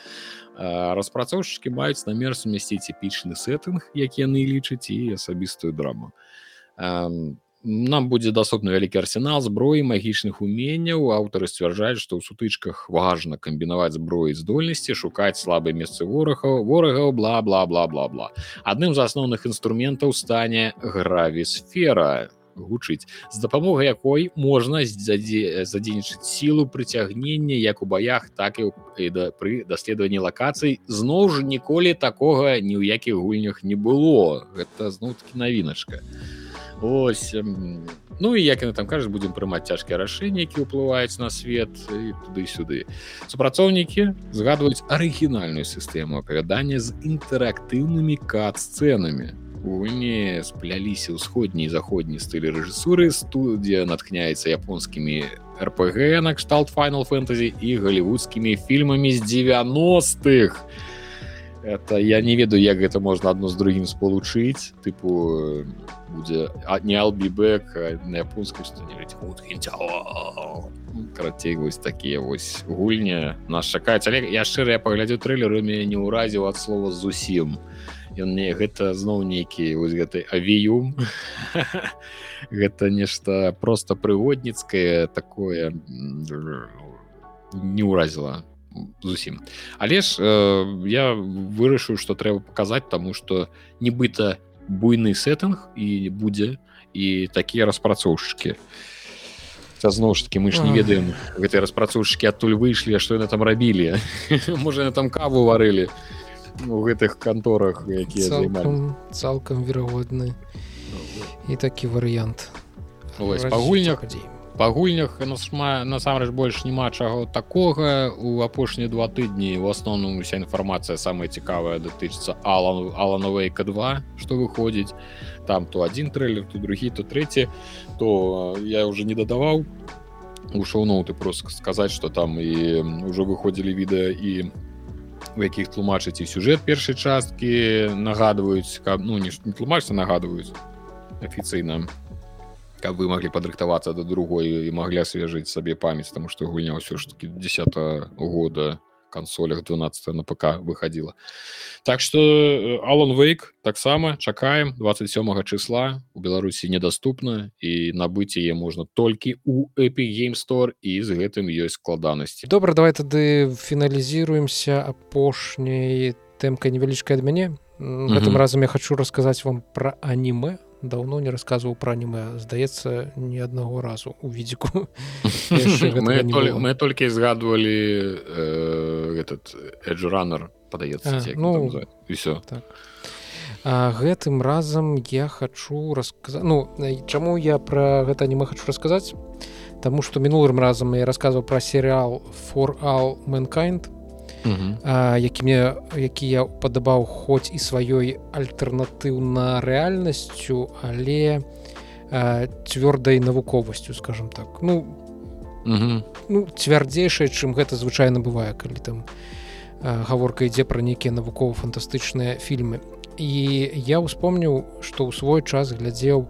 распрацоўшчыкі маюць намер сумясціць эпічны сеттынг які яны лічаць і асабістую драму нам будзе даступны вялікі арсенал зброі магічных уменняў аўтары сцвярджаюць што ў сутычках важна камбінаваць зброі здольнасці шукаць слабыя месцы ворагаў ворагаў бла бла бла бла бла адным з асноўных інструментаў стане гравісфера гучыць з дапамогай якой можна задзейнічаць сілу прыцягнення як у баях так і да пры даследаванні лакацый зноў жа ніколі такога ні ў якіх гульнях не было. Гэта зноў-таки навіначка а ось ну і як яны там кажуць будзем прымаць цяжкія рашэнні які ўплываюць на свет і туды-сюды супрацоўнікі згадваюць арыгінальную сістэму апавядання з інтэрактыўнымі кат-сцэнамі не спляліся ўсходні і заходні стылі рэжысуры студія натхняецца японскімі рпг накшталт final фэнтазі і галівудскімі фільмамі з 90-х это я не ведаю як гэта можна адно з другім спалучыць тыпу будзе не албібэк на японскай карацей вось такія вось гульня нас чакаюць але я шчыра я паглядзеў трэйлеры мяне не ўразіў ад слова зусім ён мне гэта зноў нейкі вось гэтай авіюм гэта нешта просто прыгодніцкае такое не ўразіла зусім але ж э, я вырашыў что трэба паказаць тому что нібыта буйны сеттынг і будзе і такія распрацоўшчыкі зноў ж таки мы ж не ведаем гэтыя распрацоўшчыкі адтуль выйшлі что яны там рабілі можа там каву варылі у гэтых канторах якія цалкам, цалкам верагодны і такі варыянт гульнях дзей па гульнях насамрэч больш няма чаго такога. У апошнія два тыдні у асноўным уся інфармацыя самая цікавая датычыцца алан алановейка 2 што выходзіць. Там то один трейлер то другі то трэці. То я уже не дадаваў. У шоу-ноуты просто сказаць что там і ўжо выходзілі відэа і у якіх тлумачыць і сюжэт першай часткі нагадваюць каб ну не тлумачся нагадваюць афіцыйна каб вы маглі падрыхтавацца да другой і маглі асвежыць сабе памяць тому что гульня ўсё ж таки 10 -го года кансолях 12 на ПК выходила. Так что алан вейк таксама чакаем 27 числа у беларусі недоступна і набыць яе можна толькі у эпигеймстор і з гэтым ёсць складанасці добра давай тады фіналізируемся апошняй тэмка невялічкая ад мяне гэтым mm -hmm. разам я хочу расказаць вам про аніме давно не рассказываў про аніме здаецца ні аднаго разу у відзіку мы толькі згадвалі э, этот эджранер падаецца ну все так. Гэтым разам я хочу расказаць ну чаму я про гэта аніме хочу расказаць Таму што мінулым разам я расказваў пра серыал for all mankind які мне які я падабаў хоць і сваёй альтэрнатыўна рэальнасцю але цвёрдай навуковасцю скажем так. Ну ну цвярдзейшае чым гэта звычайна бывае калі там гаворка ідзе пра нейкія навукова-фантастычныя фільмы. І я успомніў што ў свой час глядзеў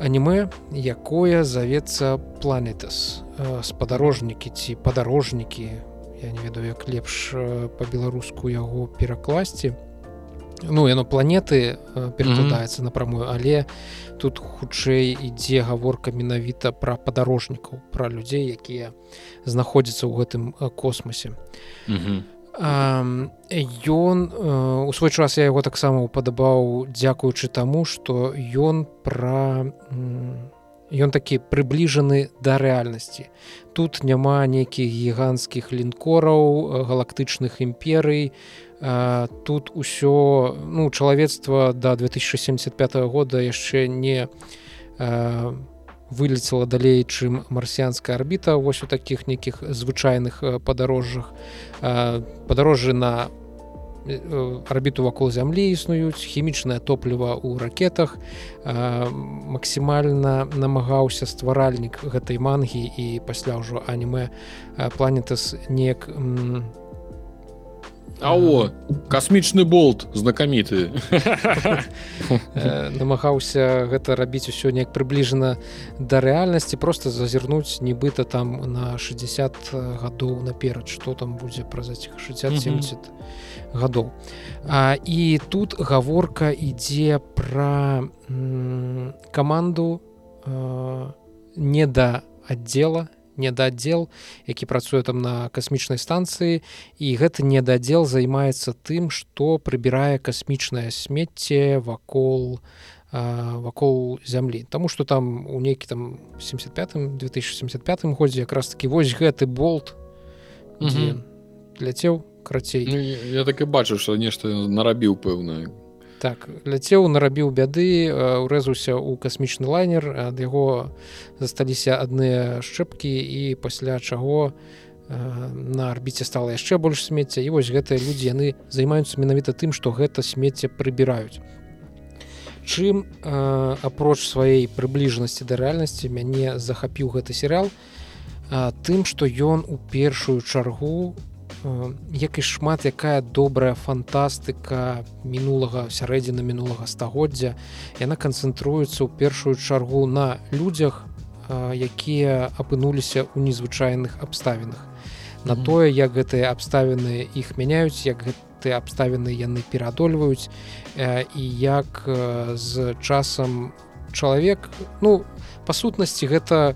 аніме якое завецца планетас спадарожнікі ці падарожнікі я не ведаю як лепш по-беларуску яго перакласці ну яно планеты перакладаецца mm -hmm. напрамую але тут хутчэй ідзе гаворка менавіта пра падарожнікаў пра людзей якія знаходзяцца ў гэтым космосе mm -hmm. Ён у свой час я яго таксама упадабаў дзякуючы таму што ён пра ён такі прыбліжаны да рэальнасці. Тут няма нейкіх гіганцкіх лінкораў галактычных імперый. Тут усё ну чалавецтва до 2075 года яшчэ не вылецела далей чым марсіянская арбіта. Вось у таких нейкіх звычайных падарожжах. Падарожжы на арбіту вакол зямлі існуюць хімічнае топліва ў ракетах. Максімальна намагаўся стваральнік гэтай мангі і пасля ўжо анімэ планетас неяк не Ао касмічны болт знакаміты намагаўся гэта рабіць усё неяк прыбліжана да рэальнасці просто зазірнуць нібыта там на 60 гадоў наперад что там будзе праз этих 60-70 гадоў. А, і тут гаворка ідзе пра каманду не да аддзела не недадзел які працуе там на касмічнай станцыі. І гэты недадзел займаецца тым што прыбірае касмічнае смецце вакол вакол зямлі. Таму што там у нейкі там 75 2075 годзе якраз такі вось гэты болт ляцеў крацей ну, я так і бачу што нешта нарабіў пэўна так ляцеў нарабіў бяды урэзаўся ў касмічны лайнер ад яго засталіся адныя шчэпкі і пасля чаго на арбіце стала яшчэ больш смецця. І вось гэтыя людзі яны займаюцца менавіта тым што гэта смецце прыбіраюць. Чым апроч сваёй прыбліжанасці да рэальнасці мяне захапіў гэты серыал тым што ён у першую чаргу у як і шмат якая добрая фантастыка мінулага сярэдзіна мінулага стагоддзя. Яна канцэнтруецца ў першую чаргу на людзях якія апынуліся ў незвычайных абставінах. На тое як гэтыя абставіны іх мяняюць як гэтыя абставіны яны пераадольваюць і як з часам чалавек ну па сутнасці гэта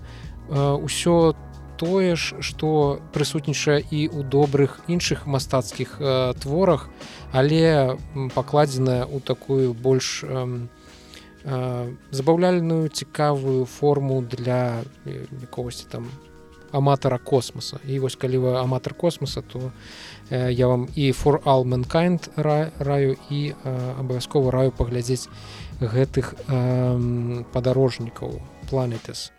ўсё там тое ж што прысутнічае і ў добрых іншых мастацкіх э, творах але пакладзеная ў такую больш э, э, забаўляльную цікавую форму для якогосьці там аматара космоса і вось калі вы аматар космоса то э, я вам і for all mankind ра, раю і э, абавязкова раю паглядзець гэтых э, падарожнікаў планетес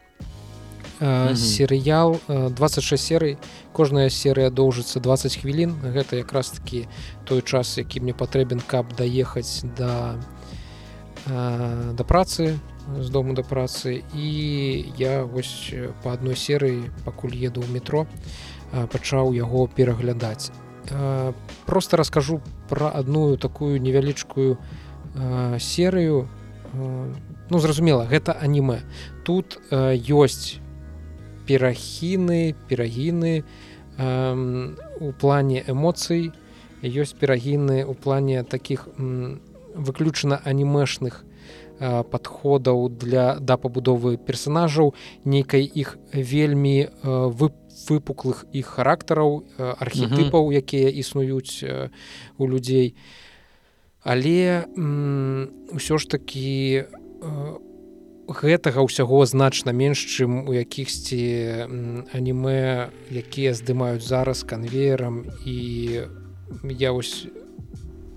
серыял 26 серый. Кожная серыя доўжыцца 20 хвілін гэта якраз такі той час які мне патрэбен каб даехаць да да працы з дому да працы. І я вось по адной серыі пакуль еду ў метро пачаў яго пераглядаць. Просто раскажу про одну такую невялічкую серыю. Ну зразумела гэта аніме. Тут ёсць перахіны перагіны э, у плане эмоцый ёсць перагіны у плане таких выключана анімешных э, подходаў для да пабудовы персонажаў нейкай іх вельмі э, вы выпуклых іх характараў э, архетыпаў якія існуюць э, у людзей але ўсё ж такі у гэтага ўсяго значна менш чым у якіхсьці анімэ якія здымаюць зараз канвеерам. І я вось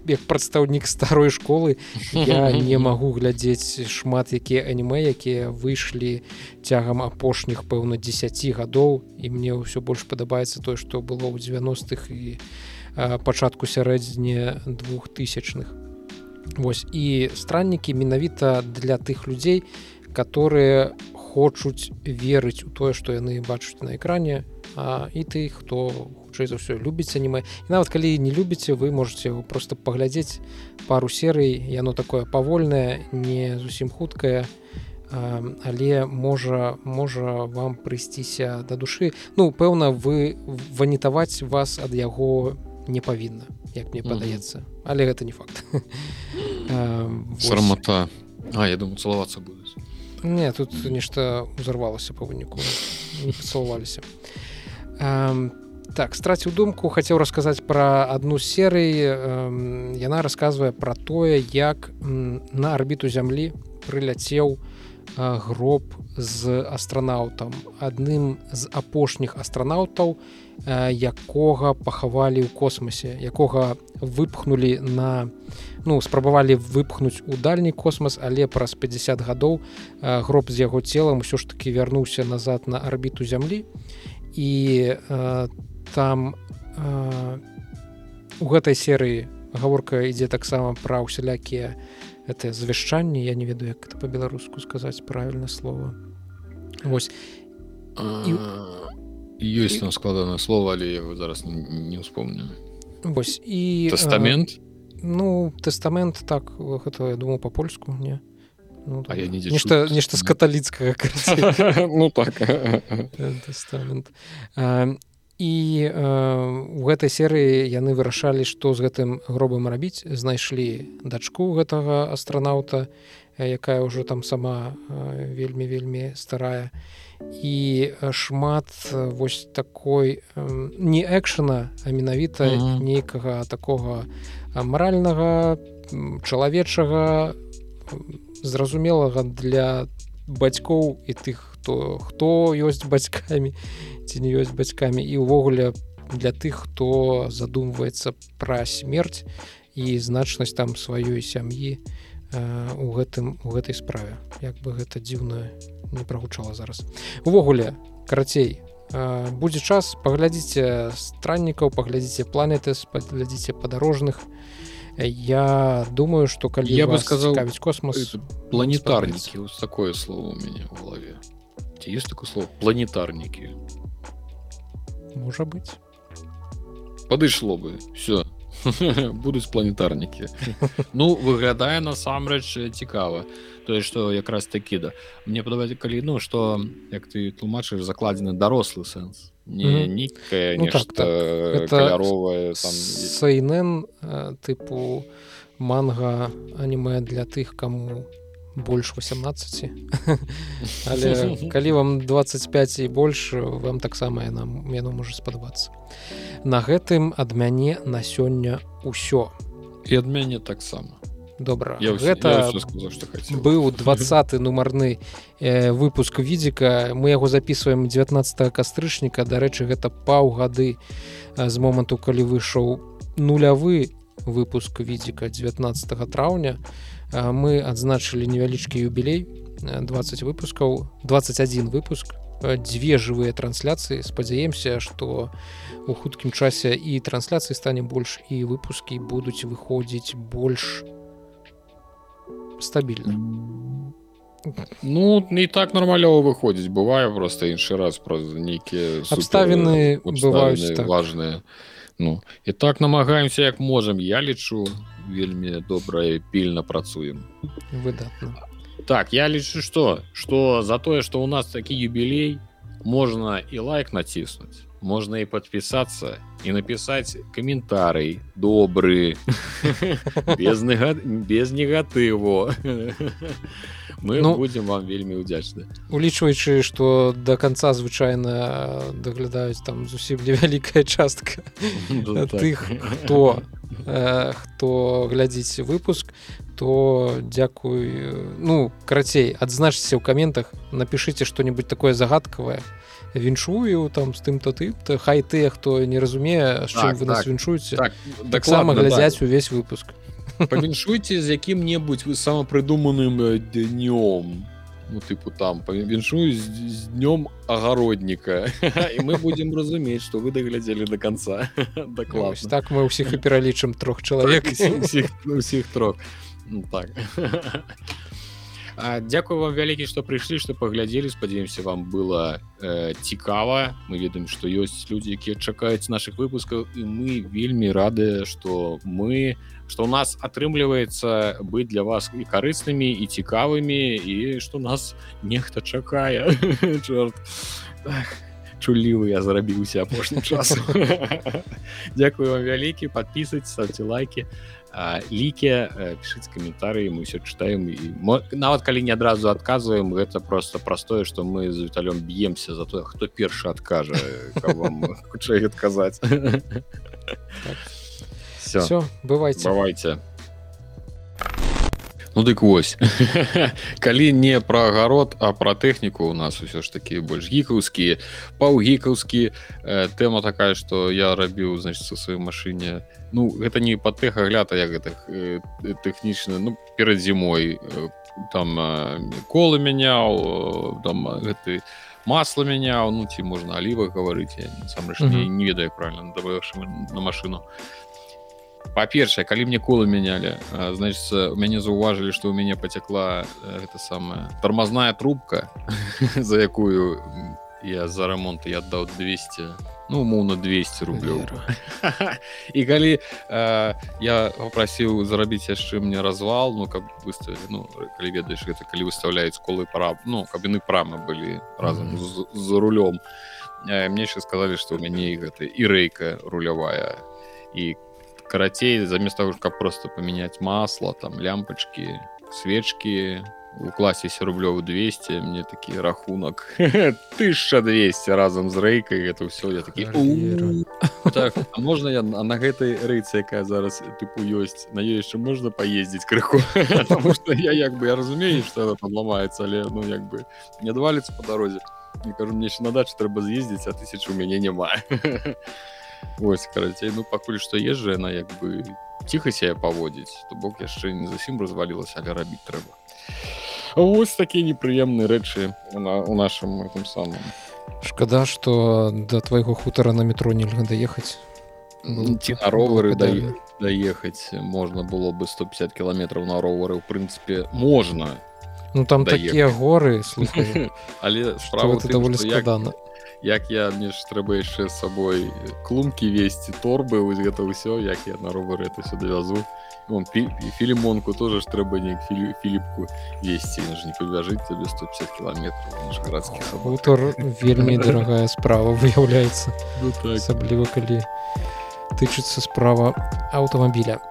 як прадстаўнік старой школы я не магу глядзець шмат якія анімэ якія выйшлі цягам апошніх пэўна 10 гадоў. І мне ўсё больш падабаецца тое што было ў 90-х і пачатку сярэдзіне двухтысячных. Вось і страннікі менавіта для тых людзей, которые хочуць верыць у тое што яны бачуць на экране а, і ты хто хутчэй за ўсё любіць аніме. Нават калі не любіце вы можете просто паглядзець пару серый яно такое павольнае не зусім хуткае але можа можа вам прыйсціся да душы. Ну пэўна вы ванітаваць вас ад яго не павінна як мне падаецца. Але гэта не факт. Сармата. А я думаю цалавацца будуць не тут нешта узарвалася па выніку не пацалаваліся так страціў думку хацеў расказаць пра адну серый яна расказвае пра тое як на арбіту зямлі прыляцеў гроб з астранаўтам. Адным з апошніх астранаўтаў якога пахавалі ў космосе якога выпхнули на ну спрабавалі выпхнуць у дальні космас але праз 50 гадоў гроб з яго целам усё ж таки вярнуўся назад на арбіту зямлі. І там там э, у гэтай серыі гаворка ідзе таксама пра ўсялякія это завяшчанні я не ведаю як это по-беларуску сказаць правильно слово. Вось. І... ёсць нам складана слова але его зараз не успомню. Вось і тэстамент э, ну тэстамент так гэта я думаю по-польску не? Ну, так. я не нешта нешта з каталіцкага ну так. І э, у гэтай серыі яны вырашалі што з гэтым гробам рабіць знайшлі дачку гэтага астранаўта якая ўжо там сама э, вельмі вельмі старая і шмат вось такой э, не экшана а менавіта mm -hmm. нейкага такога маральнага чалавечага зразумелага для бацькоў і тых хто хто ёсць бацькамі ці не ёсць бацькамі. І ўвогуле для тых хто задумваецца пра смерць і значнасць там сваёй сям'і у гэтым у гэтай справе. Як бы гэта дзіўна не прагучала зараз. Увогуле карацей будзе час паглядзіце страннікаў паглядзіце планеты паглядзіце падарожных. Я думаю что калі я бы сказал космос планетарнікі такое слово у мяне в голове есть такое слово планетарнікі можа быть. Падышло бы. Все будуць планетарнікі ну выглядае насамрэч цікава тое что якраз такі да. Мне падаваць калі ну что як ты тлумачыш закладзены дарослы сэнс не нейкая ну, так, так. каляровая там... сайнен тыпу манга аніме для тых кому больш 18 але калі вам 25 і больш вам таксама яна яно можа спадабацца на гэтым ад мяне на сёння ўсё. І ад мяне таксама добра. Я гэта быў 20 нумарны э, выпуск відзіка. Мы яго записываем 19 кастрычніка. Дарэчы гэта паўгады з моманту калі выйшоў нулявы выпуск відзіка 19 траўня. то мы адзначылі невялічкі юбілей 20 выпускаў 21 выпуск. Дзве жывыя трансляцыі спадзяемся што у хуткім часе і трансляцыі стане больш і выпускі будуць выходзіць больш стабільна ну не так нармалёва выходзіць бывае просто іншы раз праз нейкія абставіны бываюць так. важныя ну і так намагаемся як можам я лічу вельмі добра пільна працуем. Выдатна. Так я лічу что что за тое что у нас такі юбілей можна і лайк націснуць можна і подпісацца і напісаць каментарый добры без без негатыву. Мы ну, будем вам вельмі удзячны улічваючы что до конца звычайна даглядаюць там зусім невялікая частка ну, тых хто э, хто глядзіць выпуск то дзякуй ну карацей адзначце ў каментах напишите что-нибудь такое загадкавае віншую там з тым то ты то хай тыя хто не разумее з чым так, вы так, нас віншуеце так, таксама глядзяць так. увесь выпуск. Павіншуйце з якім-небудзь вы самапрыдуманым днём ну тыпу там павіншую з, з днём агародніка і мы будемм разумець што вы даглядзелі до конца. Даклад так мы ўсіх і пералічым трох чалавек. усіх трох. Ну, так. Дякую вам вялікі што прыйшлі што паглядзелі. Спадзяемся вам было э, цікава. Мы ведаем што ёсць людзі якія чакаюць наших выпускаў. І мы вельмі радыя што мы у что у нас атрымліваецца быць для вас і карыснымі і цікавымі і что нас нехта чакае. Чулівы я зрабіўся апошнім часам. Дякую вам вялікі подписывать ставьте лайки лікі пішыць каментарыі мы все чытаем і нават калі не адразу адказваем гэта просто простое что мы з віталём б'емся за тое хто першы адкажа хутчэй адказаць все бывайте. Бывайте. Ну дык вось. Калі не пра агарод а пра тэхніку у нас усё ж такі больш гікаўскі паўгікаўскі э, тэма такая што я рабіў значит са сваёй машыне. Ну гэта не па тэхагляд як гэта э, тэхнічна ну перад зімой э, там э, колы мяняў там гэты масла мяняў ну ці можна аліва гаварыць сам mm -hmm. не ведаю правильно на машину па-першае калі мне колы мянялі значит у мяне заўважылі что у мяне пацякла гэта самая тармазная трубка за якую я за ремонт я аддаў 200 ну умоўна 200 рублёў. І калі э, я попросіў зарабіць яшчэ мне развал ну каб выставілі ну калі ведаеш гэта калі выставляюць колы пара ну каб яны прамы былі разам mm -hmm. з, з рулём. Э, мне яшчэ сказалі што ў мяне гэта і рэйка рулявая. І карацей замест того каб просто памяняць масло там лямпачки свечки у класе рублёў 200 мне такі рахунак 1200 разам з рэйкай это все я такі так, можна я на гэтай рэйцы якая зараз тыпу ёсць на ёй яшчэ можна паездзіць крыху потому что я як бы я разумею что там ламаецца але ну як бы не адваліцца по дарозе не кажу мне на дачу трэба з'ездзіць а тысяч у мяне няма Вось карацей ну пакуль што езжа яна як бы ціха себе паводзіць то бок яшчэ не зусім развалілася але рабіць трэба. Вось такія непрыемныя рэчы у нашым этом самым. Шкада что да твайго хутара на метро нельга даехаць. Ці на ровары да даехаць можна было бы 150 кіламетраў на ровары ў прынцыпе можна ну там такія горы але справа даволі складана як як я мне ж трэба яшчэ з сабой клумкі весці торбы вось гэта ўсё як я на ровары это все давязу он філімонку тоже ж трэба не філіпку весці ж не пабяжыць табе 150 кіламетраў гарадскі хутор вельмі дарагая справа выяўляецца ну, так. асабліва калі тычыцца справа аўтамабіля